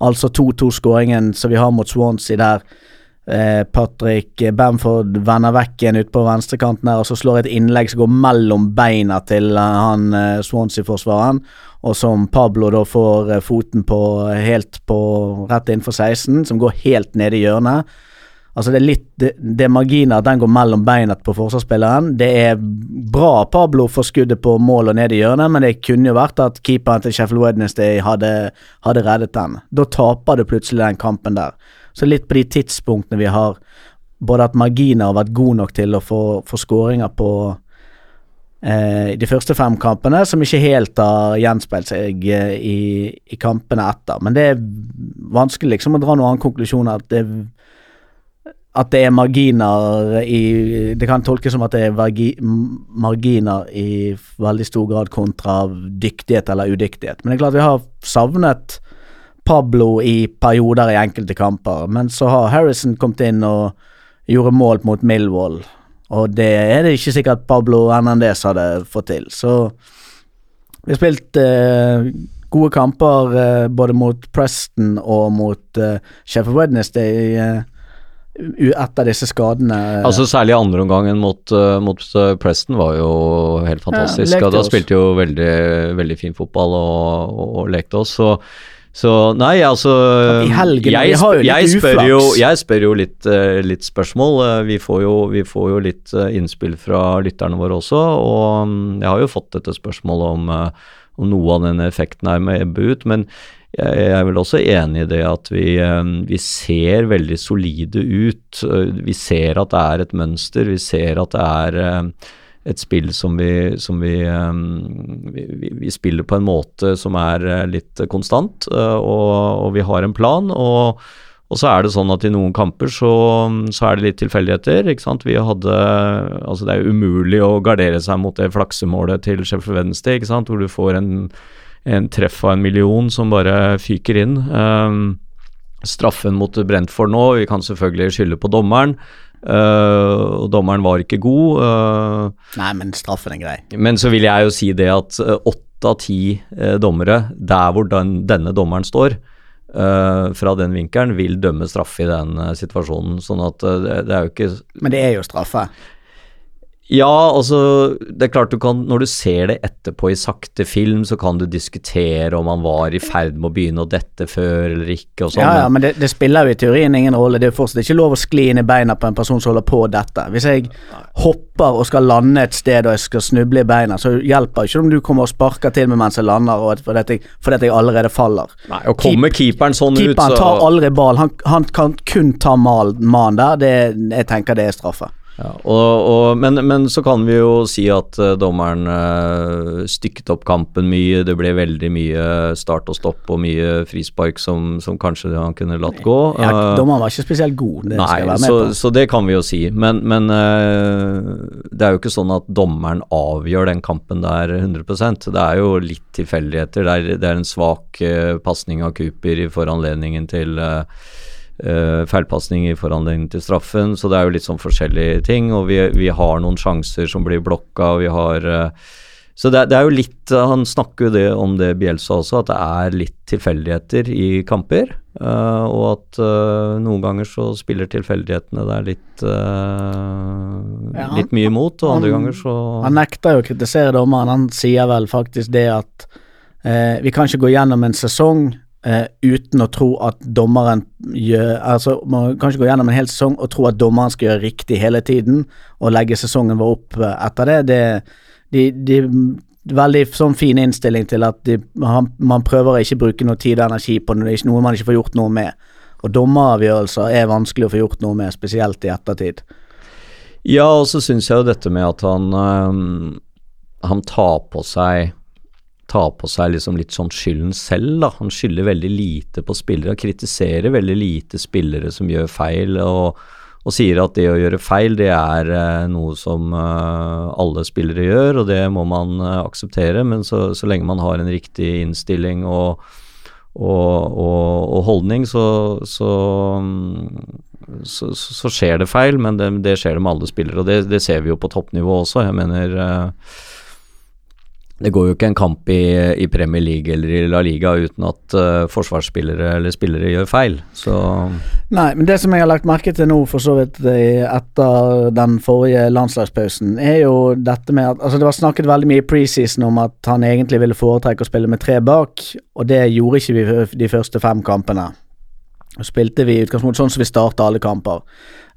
Altså 2-2-skåringen som vi har mot Swansea der Eh, Patrick Bamford vender vekk igjen ute på venstrekanten her, og så slår et innlegg som går mellom beina til eh, han eh, Swansea-forsvareren, og som Pablo da får foten på helt på rett innenfor 16, som går helt nede i hjørnet. Altså Det er litt Det, det er marginer at den går mellom beina på forsvarsspilleren. Det er bra Pablo får skuddet på mål og ned i hjørnet, men det kunne jo vært at keeperen til Sheffield Wednesday hadde, hadde reddet den. Da taper du plutselig den kampen der. Så litt på de tidspunktene vi har både at marginer har vært gode nok til å få, få skåringer på eh, de første fem kampene, som ikke helt har gjenspeilt seg eh, i, i, kampene etter. Men det er vanskelig liksom å dra noen annen konklusjon at det, at det er marginer i Det kan tolkes som at det er vergi, marginer i veldig stor grad kontra dyktighet eller udyktighet. Men det er klart vi har savnet Pablo i perioder i enkelte kamper, men så har Harrison kommet inn og gjorde mål mot Millwall, og det er det ikke sikkert Pablo Hernandez hadde fått til. Så vi har spilt eh, gode kamper eh, både mot Preston og mot eh, Sheffield Wednesday eh, etter disse skadene. Altså Særlig andreomgangen mot, uh, mot Preston var jo helt fantastisk. Ja, da spilte jo veldig, veldig fin fotball og, og, og lekte oss. Så så nei, altså helgen, jeg, spør, jeg, spør jo, jeg, spør jo, litt, uh, litt spørsmål. Uh, vi, får jo, vi, får jo, litt uh, innspill fra lytterne våre også, og um, jeg har jo fått dette spørsmålet om, om noe av denne effekten er med ebbe ut. Men jeg, jeg er vel også enig i det at vi, vi ser veldig solide ut. vi ser at det er et mønster, vi ser at det er et spill som, vi, som vi, um, vi, vi, spiller på en måte som er uh, litt konstant, uh, og, og, vi har en plan. og, og så er det sånn at i noen kamper så, så er det litt tilfeldigheter. ikke sant? Vi hadde, altså Det er umulig å gardere seg mot det flaksemålet til Sheffield Wednesday, ikke sant? hvor du får en, en treff av en million som bare fyker inn. Um, straffen mot Brentford nå, vi kan selvfølgelig skylde på dommeren. Uh, og dommeren var ikke god. Uh, Nei, men straffen er grei. Men så vil jeg jo si det at uh, åtte av ti eh, dommere der hvor den, denne dommeren står, Uh, fra den vinkelen, vil dømme straffe i den uh, situasjonen. Sånn at uh, det, det er jo ikke Men det er jo straffe. Ja, altså Det er klart du kan Når du ser det etterpå i sakte film, så kan du diskutere om han var i ferd med å begynne å dette før eller ikke og sånn. Ja, ja, men det, det spiller jo i teorien ingen rolle. Det er jo fortsatt ikke lov å skli inn i beina på en person som holder på dette. Hvis jeg hopper og skal lande et sted og jeg skal snuble i beina, så hjelper det ikke om du kommer og sparker til meg mens jeg lander, og fordi at jeg, fordi at jeg allerede faller. Nei, og kommer keeperen sånn ut, så Keeperen tar aldri ball. Han, han kan kun ta mal, mannen der. Det, jeg tenker det er straffe. Ja, og, og, men, men så kan vi jo si at eh, dommeren uh, stykket opp kampen mye. Det ble veldig mye start og stopp og mye frispark som, som kanskje han kunne latt gå. Ja, Eh, dommeren var ikke spesielt god, det skal jeg Nei, være med så, på. så det kan vi jo si. Men, men eh, det er jo ikke sånn at dommeren avgjør den kampen der 100% Det er jo litt tilfeldigheter. Det det er en svak uh, pasning av Cooper i foranledningen til uh, feilpasning i foranledning til straffen, så det er jo litt sånn forskjellige ting. Og vi, vi har noen sjanser som blir blokka, og vi har uh, så det, det er jo litt Han snakker jo det om det Bjelsa også, at det er litt tilfeldigheter i kamper. Uh, og at uh, noen ganger så spiller tilfeldighetene der litt uh, Ja, Litt mye imot, og andre han- ganger så Han nekter jo å kritisere dommeren. Han sier vel faktisk det at eh, vi kan ikke gå gjennom en sesong eh, uten å tro at dommeren gjør Altså, man kan ikke gå gjennom en hel sesong og tro at dommeren skal gjøre riktig hele tiden, og legge sesongen vår opp eh, etter det. Det de, de, Veldig sånn fin innstilling til at de, man, man prøver å ikke bruke noe tid og energi på det, det er ikke noe man ikke får gjort noe med. Og dommeravgjørelser er vanskelig å få gjort noe med, spesielt i ettertid. Ja, og så syns jeg jo dette med at han øhm, Han tar på seg Tar på seg liksom litt sånn skylden selv, da. Han skylder veldig lite på spillere. Kritiserer veldig lite spillere som gjør feil, og, og sier at det å gjøre feil, det er eh, noe som eh, alle spillere gjør, og det må man eh, akseptere. Men så, så lenge man har en riktig innstilling og og, og, holdning, så, så, mm, så, så, så skjer det feil, men det, det skjer det med alle spillere. Og det, det ser vi jo på toppnivå også. Jeg mener Det går jo ikke en kamp i, i Premier League eller i La Liga uten at uh, forsvarsspillere eller spillere gjør feil. Så Nei, men det som jeg har lagt merke til nå, for så vidt etter den forrige landslagspausen, er jo dette med at Altså, det var snakket veldig mye i preseason om at han egentlig ville foretrekke å spille med tre bak, og det gjorde ikke vi de første fem kampene. Så spilte vi i utgangspunktet sånn som vi starta alle kamper.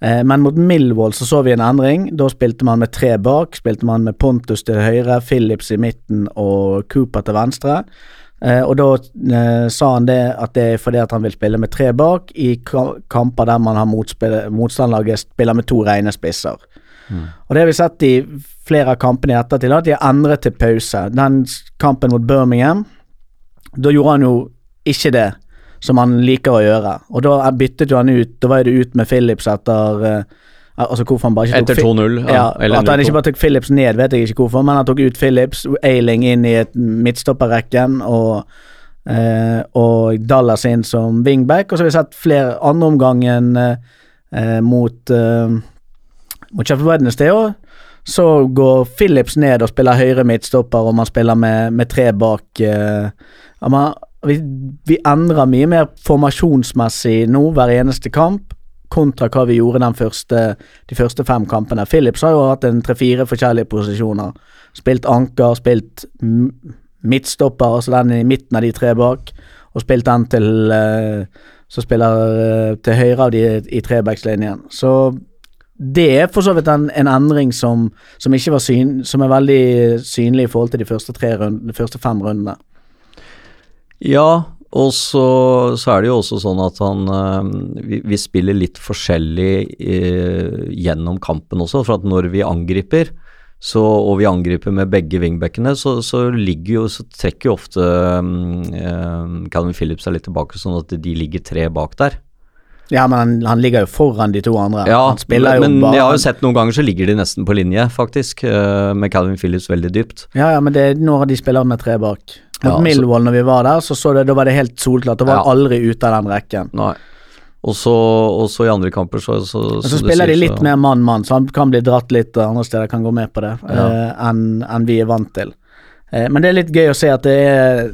Eh, men mot Millwall så så vi en endring. Da spilte man med tre bak. Spilte man med Pontus til høyre, Phillips i midten og Cooper til venstre. Eh, og da eh, sa han det at det er fordi at han vil spille med tre bak i kamper der man har motstanderlaget spiller med to rene spisser. Og det har vi sett i flere av kampene i ettertid, at de har endret til pause. Den kampen mot Birmingham, da gjorde han jo ikke det som han liker å gjøre. Og da byttet jo han ut, da var det ut med Phillips etter eh, Altså hvorfor han bare ikke tok Etter 2-0, ja, Ja, at han ikke bare tok Phillips ned, vet jeg ikke hvorfor, men han tok ut Phillips, Ailing inn i midtstopperrekken og eh, og Dallas inn som wingback. Og så har vi sett flere andre omgangen eh, eh, mot eh, mot Sheffield Wednesday òg. Så går Phillips ned og spiller høyre midtstopper, og man spiller med, med tre bak. Eh, ja, man, vi, vi endrer mye mer formasjonsmessig nå hver eneste kamp, kontra hva vi gjorde første, de første fem kampene. Phillips har jo hatt en tre-fire forskjellige posisjoner. Spilt anker, spilt midtstopper, altså den i midten av de tre bak, og spilt den til eh, som spiller eh, til høyre av de i trebackslinjen. Så det er for så vidt en, en endring som, som syn, som er veldig synlig i forhold til de første, tre rund, de første fem rundene. Ja, og så, så er det jo også sånn at han eh, vi, vi spiller litt forskjellig eh, gjennom kampen også, for at når vi angriper, så, og vi angriper med begge wingbackene, så, så ligger jo, så trekker jo ofte um, Calvin Phillips seg litt tilbake, sånn at de ligger tre bak der. Ja, men han, han ligger jo foran de to andre. Ja, han spiller men, jo men bare jeg har jo sett noen ganger så ligger de nesten på linje, faktisk, eh, med Calvin Phillips veldig dypt. Ja, ja, men det er når de spiller med tre bak. Mot Ja, Millwall, når vi var der, så, så det, da var det helt solklart. Da var Ja. aldri ute av den rekken. Nei. Og så, i andre kamper så, så, så, så spiller sier, de litt så- mer mann-mann, så han kan bli dratt litt andre steder, kan gå med på det, Ja. eh, enn en vi er vant til. Eh, men det er litt gøy å se at det er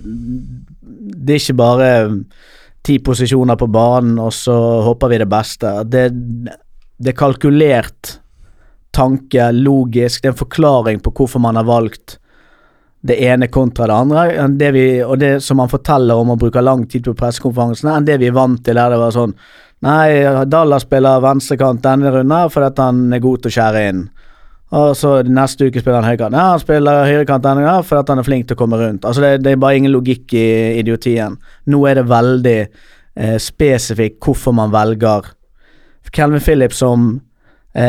Det er ikke bare ti posisjoner på banen, og så håper vi det beste. Det, det er kalkulert tanke, logisk, det er en forklaring på hvorfor man har valgt det ene kontra det andre. Det vi, og det som han forteller om å bruke lang tid på pressekonferansene, enn det vi er vant til der det var sånn Nei, Dalla spiller venstrekant denne runden fordi han er god til å skjære inn. Og så neste uke spiller han høyrekant. Ja, han spiller høyrekant denne gangen fordi han er flink til å komme rundt. Altså det, det er bare ingen logikk i idiotien. Nå er det veldig eh, spesifikt hvorfor man velger Calvin Phillips som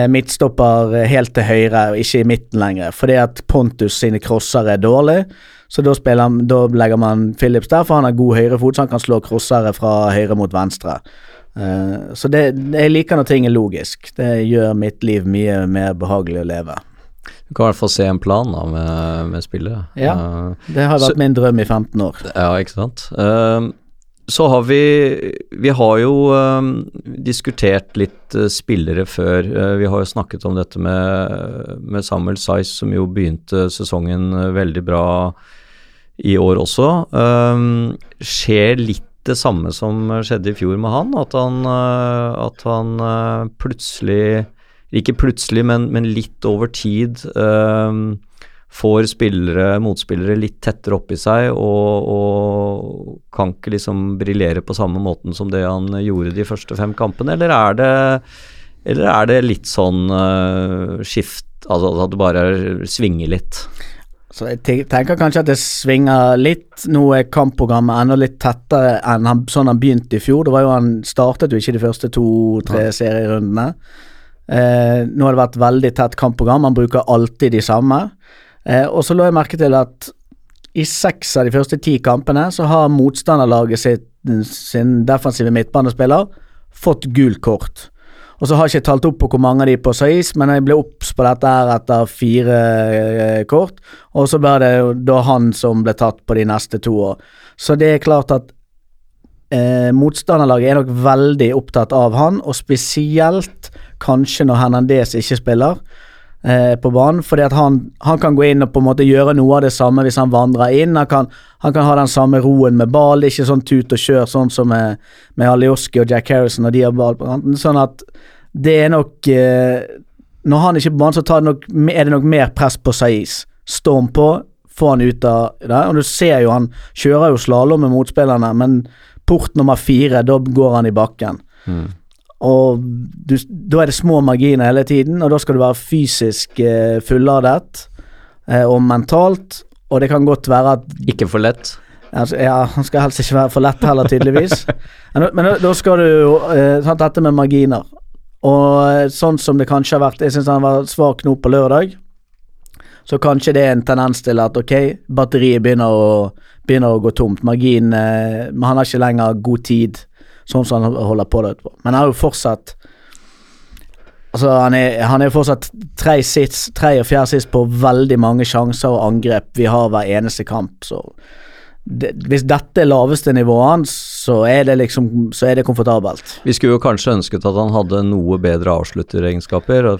midtstopper eh, helt til høyre og ikke i midten lenger, fordi at Pontus sine crosser er dårlig. Så da, han- da legger man Phillips der, for han har god høyrefot, så han kan slå crossere fra høyre mot venstre. Eh, så det, jeg liker når ting er logisk. Det gjør mitt liv mye mer behagelig å leve. Du kan i hvert fall se en plan da med, med spillet. Ja. Eh, Det har Så- vært min drøm i 15 år. Ja, ikke sant. Ehm, så har vi Vi har jo ehm, diskutert litt uh, spillere før. Uh, vi har jo snakket om dette med, med Samuel Sais, som jo begynte sesongen eh, veldig bra i år også. Ehm, skjer litt det samme som skjedde i fjor med han? At han, uh, at han plutselig Ikke plutselig, men, men litt over tid ehm, får spillere, motspillere litt tettere oppi seg og, og kan ikke liksom briljere på samme måten som det han gjorde de første fem kampene, eller er det, eller er det litt sånn uh, skift, altså at det bare svinger litt? Så jeg tenker kanskje at det svinger litt. Nå er kampprogrammet enda litt tettere enn han, sånn han begynte i fjor. Det var jo Han startet jo ikke de første to-tre serierundene. Eh, nå har det vært veldig tett kampprogram. Han bruker alltid de samme. Eh, og så lå jeg merke til at i seks av de første ti kampene så har motstanderlaget sitt, sin defensive midtbanespiller fått gult kort. Og så har jeg ikke talt opp på hvor mange av de på Saiz, men jeg ble obs på dette her etter fire eh, kort. Og så ble det da han som ble tatt på de neste to år. Så det er klart at eh, motstanderlaget er nok veldig opptatt av han, og spesielt kanskje når Hernandez ikke spiller eh, på banen, fordi at han, han kan gå inn og på en måte gjøre noe av det samme hvis han vandrer inn. Han kan, han kan ha den samme roen med ball, ikke sånn tut og kjør sånn som med, med Alioski og Jack Harrison og de har ball på kanten. Sånn at det er nok eh, Når han ikke er på banen, så det nok, er det nok mer press på Saiz. Storm på, få han ut av det. Og du ser jo han kjører jo slalåm med motspillerne, men port nummer fire, da går han i bakken. Og du, da er det små marginer hele tiden, og da skal du være fysisk eh, fulladet eh, og mentalt. Og det kan godt være at Ikke for lett. altså, Ja, han skal helst ikke være for lett heller, tydeligvis. men men da, da skal du jo eh, sant, Dette med marginer. Og eh, sånn som det kanskje har vært Jeg syns han var svak nå på lørdag. Så kanskje det er en tendens til at ok, batteriet begynner å, begynner å gå tomt. Margin eh, han har ikke lenger god tid, sånn som han holder på det utpå. Men han er jo fortsatt Altså, han er, han er fortsatt tre, sits, tre og fjerde sist på veldig mange sjanser og angrep vi har hver eneste kamp, så det, Hvis dette er laveste nivået hans, så er det liksom Så er det komfortabelt. Vi skulle jo kanskje ønsket at han hadde noe bedre avslutteregenskaper.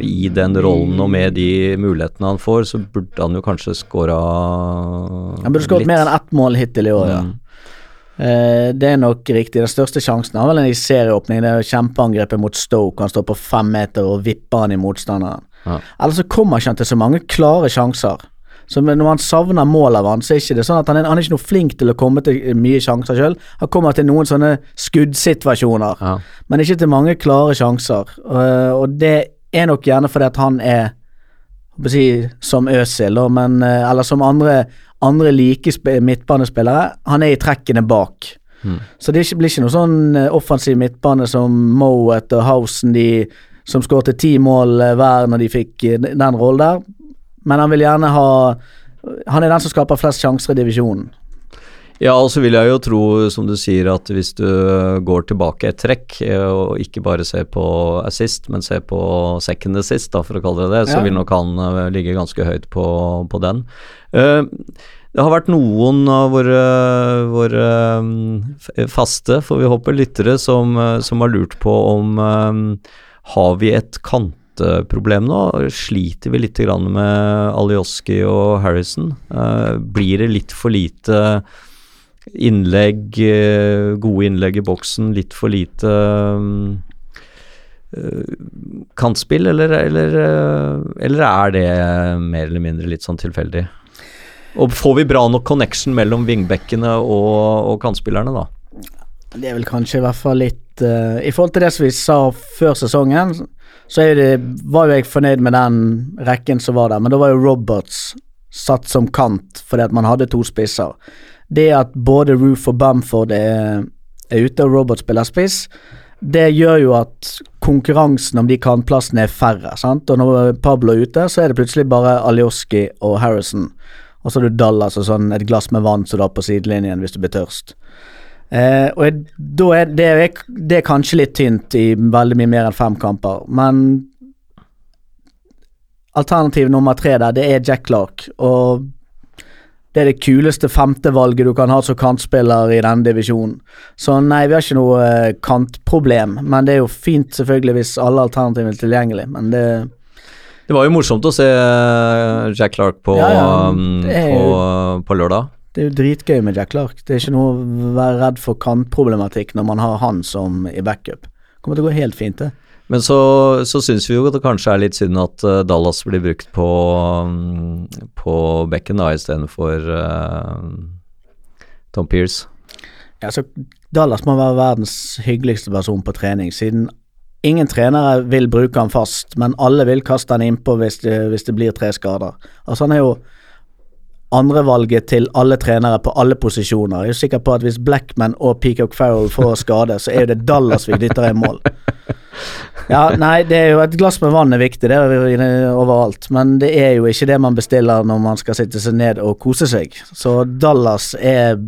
I den rollen og med de mulighetene han får, så burde han jo kanskje skåra Han burde skåret mer enn ett mål hittil i år, ja. Eh, det er nok riktig. Den største sjansen har vel en i serieåpning. Det er kjempeangrepet mot Stoke. Han står på fem meter og vipper han i motstanderen. Ja. Ellers så kommer ikke han til så mange klare sjanser. Så når han savner mål av han, så er ikke det sånn at han er, han er ikke noe flink til å komme til mye sjanser sjøl. Han kommer til noen sånne skuddsituasjoner, Ja. men ikke til mange klare sjanser. Eh, og det er nok gjerne fordi at han er si, som Øsil, men, eh, eller som andre, andre like midtbanespillere. Han er i trekkene bak. Så det blir ikke noe sånn eh, offensiv midtbane som Moet og Hausen, de som skårte ti mål eh, hver når de fikk den rollen der. Men han vil gjerne ha Han er den som skaper flest sjanser i divisjonen. Ja, og så vil jeg jo tro, som du sier, at hvis du går tilbake et trekk, eh, og ikke bare ser på assist, men ser på second assist, da, for å kalle det det, så Ja. vil nok han eh, ligge ganske høyt på, på den. Uh, det har vært noen av våre, våre faste, får vi håpe, lyttere som, som har lurt på om har vi et kanteproblem nå. Sliter vi litt med Alioski og Harrison? Blir det litt for lite innlegg, eh, gode innlegg i boksen, litt for lite eh, kantspill, eller, eller, eh, eller er det mer eller mindre litt sånn tilfeldig? Og får vi bra nok connection mellom vingbekkene og, og kantspillerne, da? Det er vel kanskje i hvert fall litt uh, I forhold til det som vi sa før sesongen, så det, var jo jeg fornøyd med den rekken som var der, men da var jo Roberts satt som kant fordi at man hadde to spisser. Det at både Roof og Bamford er, er ute og Robert spiller spiss, det gjør jo at konkurransen om de kantplassene er færre. sant? Og når Pablo er ute, så er det plutselig bare Alioski og Harrison. Og så har du Dallas og sånn et glass med vann som du har på sidelinjen hvis du blir tørst. Eh, og jeg, er det, er det er kanskje litt tynt i veldig mye mer enn fem kamper, men alternativ nummer tre der, det er Jack Clark, og det er det kuleste femtevalget du kan ha som kantspiller i denne divisjonen. Så nei, vi har ikke noe eh, kantproblem, men det er jo fint selvfølgelig hvis alle alternativene er tilgjengelig, men det Det var jo morsomt å se eh, Jack Clark på, Ja, ja, jo, er på, på lørdag. Det er jo dritgøy med Jack Clark. Det er ikke noe å være redd for kantproblematikk når man har han som i backup. Kommer til å gå helt fint, det. Men så, så syns vi jo at det kanskje er litt synd at eh, Dallas blir brukt på, um, på bekken da, istedenfor uh, Tom Pearce. Ja, så Dallas må være verdens hyggeligste person på trening, siden ingen trenere vil bruke han fast, men alle vil kaste han innpå hvis hvis det blir tre skader. Altså Han er jo andrevalget til alle trenere på alle posisjoner. Jeg er sikker på at hvis Blackman og Peacock Farrell får skade, så er det Dallas vi dytter i mål. Ja, nei, det er jo et glass med vann er viktig, det er overalt. Men det er jo ikke det man bestiller når man skal sitte seg ned og kose seg. Så Dallas er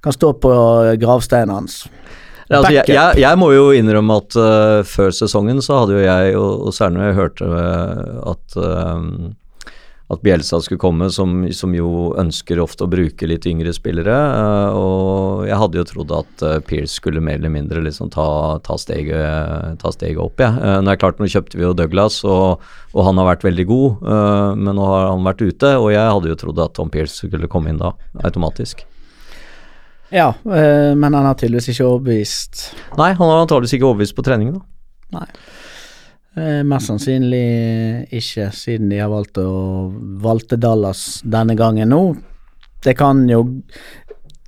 kan stå på gravsteinen hans. Altså, jeg, jeg, jeg må jo innrømme at uh, før sesongen så hadde jo jeg, og, og særlig når jeg hørte at eh, at Bjelsa skulle komme, som, som jo ønsker ofte å bruke litt yngre spillere. eh, og jeg hadde jo trodd at uh, Pearce skulle mer eller mindre liksom ta, ta, steget, ta steget opp, jeg. Ja. nå er det klart, nå kjøpte vi jo Douglas, og, og han har vært veldig god, eh, men nå har han vært ute, og jeg hadde jo trodd at Tom Pearce skulle komme inn da, automatisk. Ja, eh, men han har tydeligvis ikke overbevist. Nei, han har antakeligvis ikke overbevist på trening, da. Eh, mest sannsynlig ikke, siden de har valgt å valgte Dallas denne gangen nå. Det kan jo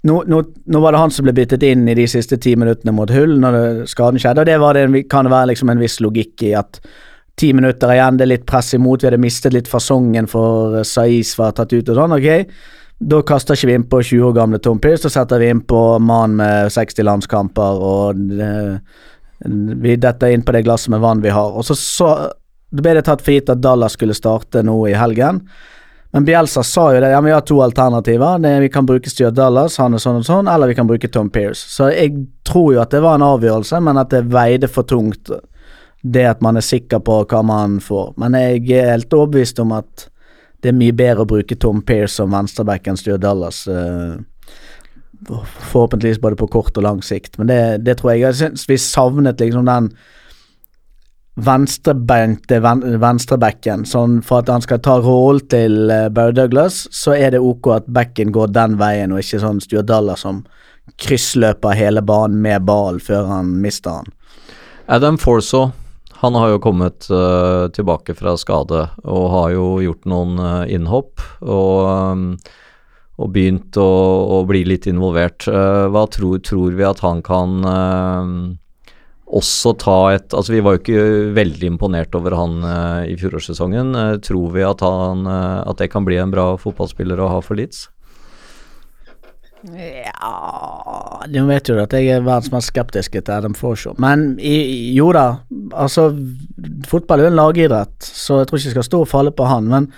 nå, nå, nå var det han som ble byttet inn i de siste ti minuttene mot Hull når det, skaden skjedde, og det, det kan være liksom en viss logikk i at ti minutter igjen, det er litt press imot, vi hadde mistet litt fasongen for eh, Saiz var tatt ut og sånn, ok. Da kaster ikke vi inn på 20 år gamle Tom Pearce, da setter vi inn på mann med 60 landskamper og det, vi detter inn på det glasset med vann vi har. Og så, så ble det tatt for gitt at Dallas skulle starte nå i helgen. Men Bielsa sa jo det, ja, vi har to alternativer. Det, vi kan bruke Stuart Dallas, han er sånn og sånn, eller vi kan bruke Tom Pearce. Så jeg tror jo at det var en avgjørelse, men at det veide for tungt det at man er sikker på hva man får. Men jeg er helt overbevist om at det er mye bedre å bruke Tom Pearce som venstreback enn Stuart Dallas. eh, forhåpentligvis både på kort og lang sikt, men det, det tror jeg Jeg syns vi savnet liksom den venstrebeinte ven, venstrebacken. Sånn for at han skal ta rollen til uh, Barry Douglas, så er det ok at backen går den veien, og ikke sånn Stuart Daller som kryssløper hele banen med ball før han mister han. Adam Forso han har jo kommet uh, tilbake fra skade og har jo gjort noen uh, innhopp og, um, og begynt å, å bli litt involvert. Eh, hva tror, tror vi at han kan eh, også ta et Altså, vi var jo ikke veldig imponert over han eh, i fjorårssesongen. Eh, tror vi at, han, eh, at det kan bli en bra fotballspiller å ha for Leeds? Ja Du vet jo at jeg er verdens mest skeptiske til Adam Forshaw. Men i, jo da, altså Fotball er jo en lagidrett, så jeg tror ikke jeg skal stå og falle på han. Men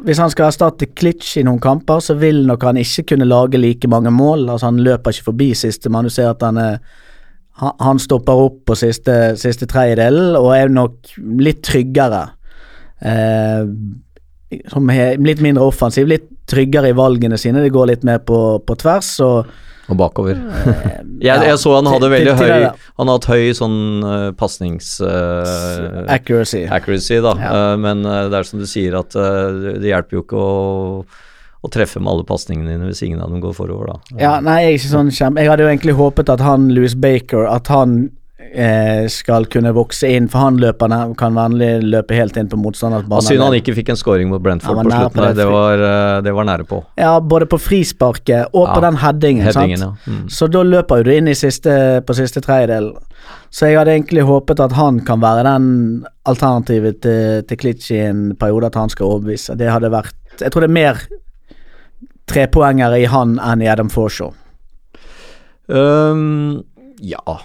hvis han skal erstatte Klitsch i noen kamper, så vil nok han ikke kunne lage like mange mål. Altså Han løper ikke forbi siste, men Du ser at han er han- han stopper opp på siste, siste tredjedel og er nok litt tryggere. Eh, litt mindre offensiv, litt tryggere i valgene sine. Det går litt mer på, på tvers. og Og bakover. eh, Jeg, jeg så han hadde veldig høy. Han har hatt høy sånn uh, pasnings... Uh, Accuracy. accuracy, da. Ja. Uh, men det er som du sier, at det hjelper jo ikke å, å treffe med alle pasningene dine hvis ingen av dem går forover, da. Ja, nei, jeg er ikke sånn kjem... Jeg hadde jo egentlig håpet at han, Louis Baker, at han skal kunne vokse inn, for han løper nær, kan vanlig løpe helt inn på motstanders bane. Synd han ikke fikk en scoring mot Brentford på slutten på det Det var, eh, det var nære på. Ja, både på frisparket og på den headingen. Headingen, ja. Mm. Så da løper jo du inn i siste, på siste tredjedel. Så jeg hadde egentlig håpet at han kan være den alternativet til, til Klitsch i en periode, at han skal overbevise. Det hadde vært Jeg tror det er mer trepoengere i han enn i Adam Forshaw. Um, ja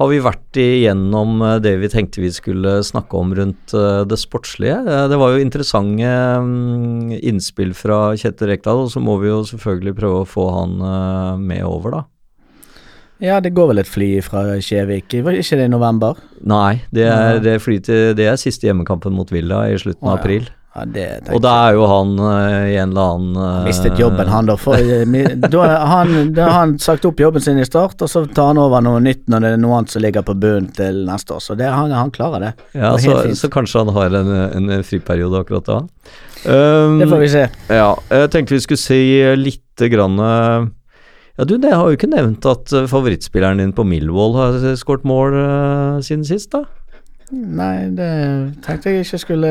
Har vi vært igjennom eh, det vi tenkte vi skulle snakke om rundt eh, det sportslige? Eh, det var jo interessante mm, innspill fra Kjetil Rekdal, og så må vi jo selvfølgelig prøve å få han med over, da. Ja, det går vel et fly fra Kjevik. Var ikke det i november? Nei, det er, det fly til, det er siste hjemmekampen mot Villa i slutten av april. Ja, Og da er jo han uh, i en eller annen uh, Mistet jobben, han da. For, eh, da har han, da har han sagt opp jobben sin i start, og så tar han over noe nytt når det er noe annet som ligger på bunnen til neste år. Så det, han, han klarer det. Ja, Det så, så kanskje han har en, en friperiode akkurat da. Um, Det får vi se. Ja, jeg tenkte vi skulle si litt grann Ja, du, det har jo ikke nevnt at favorittspilleren din på Millwall har skåret mål siden sist, da? Nei, det tenkte jeg ikke skulle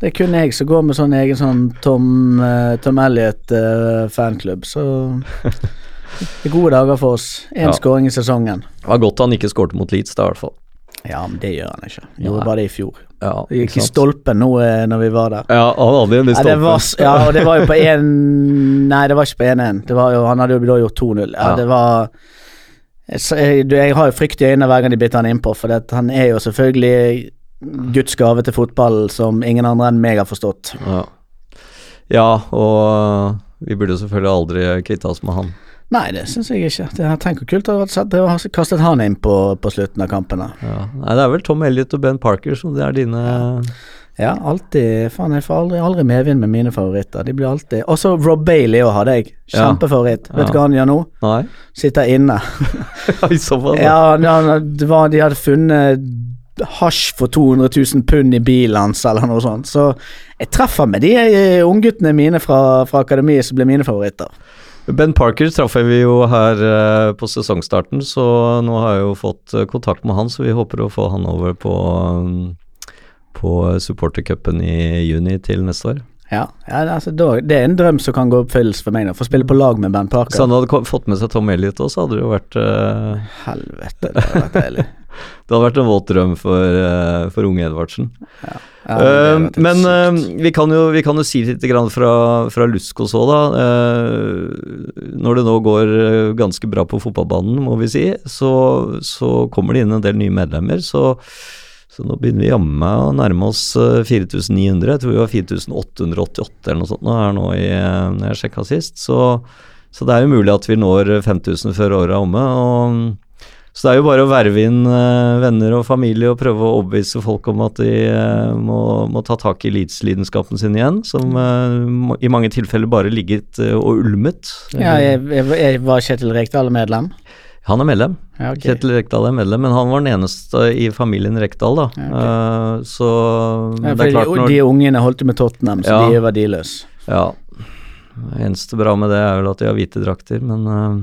Det er kun jeg som går med sånn egen sånn Tom, eh, Tom Elliot-fanklubb, så det er gode dager for oss. Én Ja. skåring i sesongen. Det var godt han ikke skårte mot Leeds, da, i hvert fall. Ja, men det gjør han ikke. Gjorde Nei. bare det i fjor. Ja, Det gikk i stolpen nå eh, når vi var der. Ja, han hadde en i stolpen. Ja, det var, ja, og det var jo på 1 Nei, det var ikke på 1-1. Det var jo- Han hadde jo da gjort 2-0. Ja, Ja. det var jeg, jeg, har jo frykt i øynene hver gang de bytter han innpå, for det, han er jo selvfølgelig Guds gave til fotball som ingen andre enn meg har forstått. Ja. ja, og vi burde jo selvfølgelig aldri kvitte oss med han. Nei, det syns jeg ikke. Det, tenk hvor kult det hadde vært å ha kastet han inn på, på slutten av kampene. Ja. Nei, det er vel Tom Elliot og Ben Parker som det er dine Ja, alltid Faen, jeg får aldri, aldri medvind med mine favoritter. De blir alltid Også Rob Bailey òg hadde jeg. Ja. Kjempefavoritt. Vet du Ja. hva han gjør nå? Nei? Sitter inne. I så fall. Ja, ja, det var, de hadde funnet hasj for 200 000 pund i bilen hans, eller noe sånt. Så jeg treffer med de eh, ungguttene mine fra, fra akademiet som ble mine favoritter. Ben Parker traff vi jo her eh, på sesongstarten, så nå har jeg jo fått eh, kontakt med han, så vi håper å få han over på um, på supportercupen i juni til neste år. Ja, ja altså, Det er en drøm som kan gå i oppfyllelse for meg. Å Få spille på lag med Ben Hvis Så han hadde fått med seg Tom Elliot også, så hadde det jo vært uh... Helvete, det hadde vært deilig. Det hadde vært en våt drøm for, uh, for unge Edvardsen. Ja, Ja, Eh, men vi, kan jo, vi kan jo si litt grann fra, fra Luskos òg, da. Når det nå går ganske bra på fotballbanen, må vi si, så, så kommer det inn en del nye medlemmer. Så, så nå begynner vi jammen å nærme oss eh, 4900. Jeg tror vi var 4888 eller noe sånt nå her nå i, eh, når jeg sjekka sist. Så, så det er jo mulig at vi når 5000 før året er omme. og så det er jo bare å verve inn eh, venner og familie og prøve å overbevise folk om at de eh, må, må ta tak i Leeds-lidenskapen sin igjen, som eh, i mange tilfeller bare ligget eh, og ulmet. Ja, jeg, jeg, jeg var Kjetil Rekdal medlem. Han er medlem. Ja, okay. Kjetil Rekdal er medlem, men han var den eneste i familien Rekdal, da. Ja, okay. uh, så Ja, det er klart de, når de ungene holdt jo med Tottenham, så de var verdiløse. Ja. Det eneste bra med det er vel at de har hvite drakter, men uh...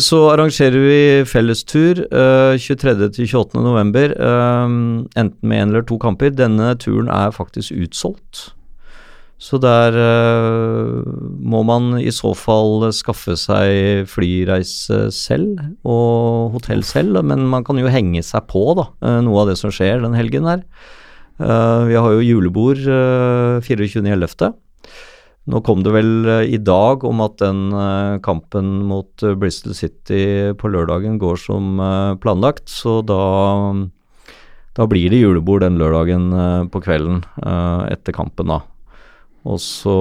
Så arrangerer vi fellestur uh, 23. til 28. november, eh, enten med én eller to kamper. Denne turen er faktisk utsolgt. Så der uh, må man i så fall skaffe seg flyreise selv og hotell selv, men man kan jo henge seg på da, eh, noe av det som skjer den helgen her. Uh, vi har jo julebord uh, 24.11. Nå kom det vel i dag om at den kampen mot Bristol City på lørdagen går som planlagt, så da, da blir det julebord den lørdagen på kvelden etter kampen, da. Og så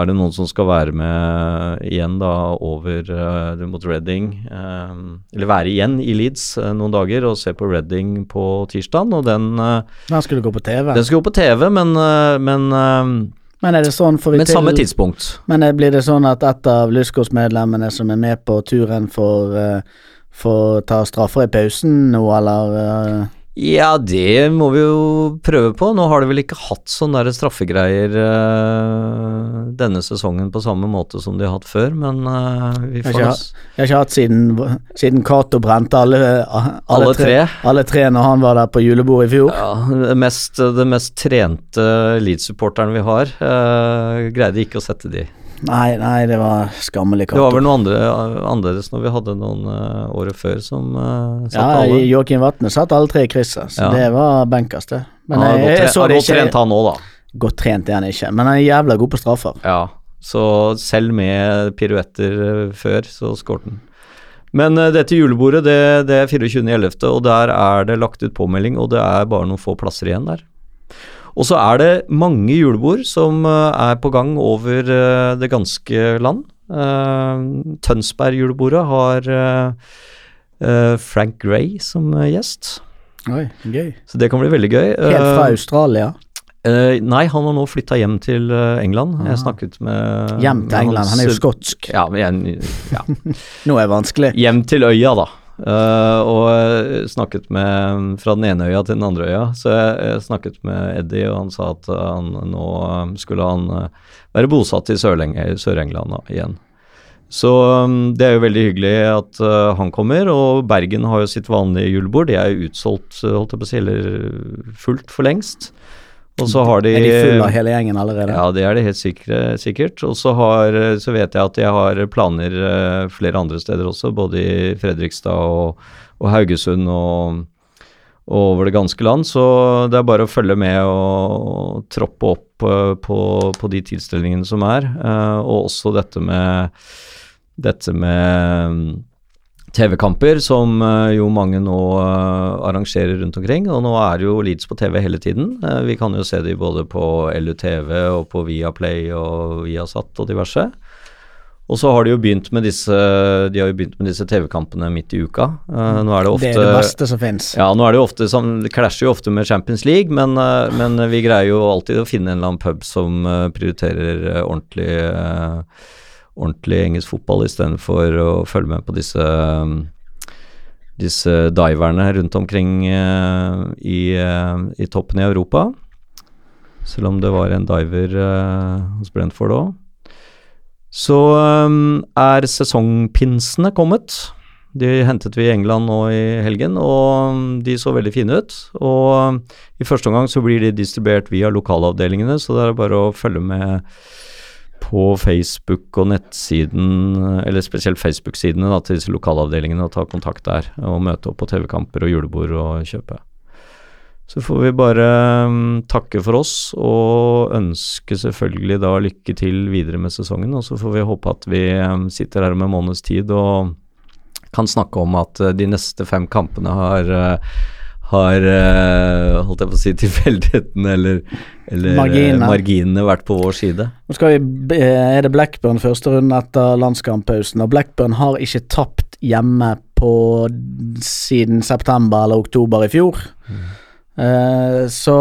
er det noen som skal være med igjen da over uh, mot Reading. Um, eller være igjen i Leeds uh, noen dager og se på Reading på tirsdag. Og den, uh, Den skulle gå på TV. den skulle gå på TV, men, uh, men, Men er det sånn, får vi men til samme tidspunkt. Men er, blir det sånn at et av Lyskos-medlemmene som er med på turen, får, får ta straffer i pausen nå, eller Ja, det må vi jo prøve på. Nå har de vel ikke hatt sånne der straffegreier eh, denne sesongen på samme måte som de har hatt før, men eh, vi får Kanskje nå ha- Jeg har ikke hatt siden, siden Cato brente alle, alle, Alle tre. Alle tre når han var der på julebordet i fjor. ja, det mest, det mest trente Leeds-supporteren vi har, eh, greide ikke å sette de. Nei, nei, det var skammelig Det var vel noe andre, annerledes når vi hadde noen uh, året før som uh, satt Ja, alle. Joakim Vatne satt alle tre i krysset, så Ja. det var benkers, det. Men har jeg, jeg, så det godt trent han nå, da. Godt trent er han ikke, men han er jævla god på straffer. Ja, så selv med piruetter eh, før, så skåret han. Men uh, dette julebordet, det, det er 24.11., og der er det lagt ut påmelding, og det er bare noen få plasser igjen der. Og så er det mange julebord som eh, er på gang over eh, det ganske land. Uh, Tønsberg-julebordet har eh, eh, Frank Gray som eh, gjest, Oi, gøy. så det kan bli veldig gøy. Helt fra Eh, Australia. Uh, nei, han har nå flytta hjem til eh, England. Jeg snakket med Hjem til England, han er jo skotsk. Ja, men ja. Nå er det vanskelig. Hjem til øya, da. Eh, og eh, snakket med fra den ene øya til den andre øya. Så jeg, jeg snakket med Eddie, og han sa at han nå eh, skulle han eh, være bosatt i Sør-England Sør-England igjen. Så um, det er jo veldig hyggelig at uh, han kommer, og Bergen har jo sitt vanlige julebord. De er utsolgt, eh, holdt jeg på å si, eller fullt for lengst. Og så har de Er de fulle av hele gjengen allerede? ja, det er det helt sikre, sikkert. Og så, har, så vet jeg at jeg har planer eh, flere andre steder også, både i Fredrikstad og, og Haugesund og, og over det ganske land. Så det er bare å følge med og, troppe opp eh, på, på de tilstelningene som er. eh, og også dette med dette med TV-kamper, som eh, jo mange nå eh, arrangerer rundt omkring. Og nå er jo Leeds på TV hele tiden. Eh, vi kan jo se de både på LUTV og på Viaplay og Viasat og diverse. Og så har de jo begynt med disse De har jo begynt med disse TV-kampene midt i uka. Nå er det ofte det er det beste som fins. ja, nå er det jo ofte det klasjer jo ofte med Champions League, men, men vi greier jo alltid å finne en eller annen pub som prioriterer ordentlig, ordentlig engelsk fotball istedenfor å følge med på disse eh, disse diverne rundt omkring eh, i, eh, i toppen i Europa. Selv om det var en diver eh, hos Brentford òg. Så um, er sesongpinsene kommet. De hentet vi i England nå i helgen, og um, de så veldig fine ut. Og um, i første omgang så blir de distribuert via lokalavdelingene, så det er bare å følge med på Facebook og nettsiden, eller spesielt Facebook-sidene til disse lokalavdelingene og ta kontakt der. Og møte opp på TV-kamper og julebord og kjøpe. Så får vi bare um, takke for oss og ønske selvfølgelig da lykke til videre med sesongen. Og så får vi håpe at vi um, sitter her om en måneds tid og kan snakke om at uh, de neste fem kampene har uh, har uh, holdt jeg på å si tilfeldigheten eller, eller uh, Marginene. marginene vært på vår side. Nå vi, eh, er det Blackburn første runde etter landskamppausen, og Blackburn har ikke tapt hjemme på siden september eller oktober i fjor. Eh, så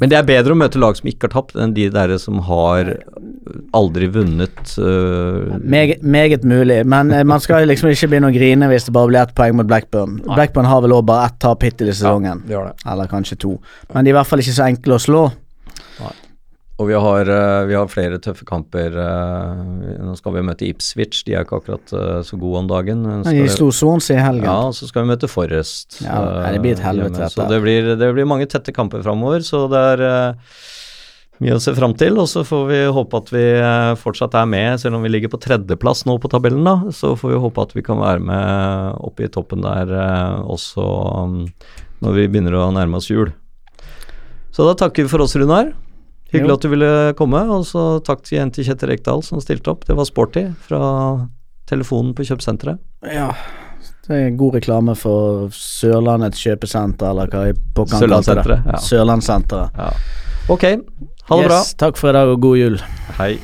Men det er bedre å møte lag som ikke har tapt, enn de der som har aldri vunnet. uh, meget, meget mulig, men eh, man skal liksom ikke begynne å grine hvis det bare blir ett poeng mot Blackburn. Blackburn har vel også bare ett tap hittil i sesongen, de eller kanskje to. Men de er i hvert fall ikke så enkle å slå. Og vi har, eh, vi har flere tøffe kamper. eh, nå skal vi møte Ipswich, de er ikke akkurat eh, så gode om dagen. men De skal- slo Swansea i helgen. Ja, så skal vi møte Forrest. Ja, det blir et helvete. Så det blir, det blir mange tette kamper framover, så det er mye å se fram til. Og så får vi håpe at vi fortsatt er med, selv om vi ligger på tredjeplass nå på tabellen, da. Så får vi håpe at vi kan være med oppe i toppen der også um, når vi begynner å nærme oss jul. Så da takker vi for oss, Runar. Hyggelig Jo. at du ville komme, og så takk igjen til Kjetil Rekdal som stilte opp. Det var sporty fra telefonen på kjøpesenteret. Ja, det er god reklame for Sørlandets kjøpesenter, eller hva i pokker han kalte det. Ja. Sørlandssenteret. Ja. Ok, Ha det Yes, takk for i dag, og god jul. bra. Hei.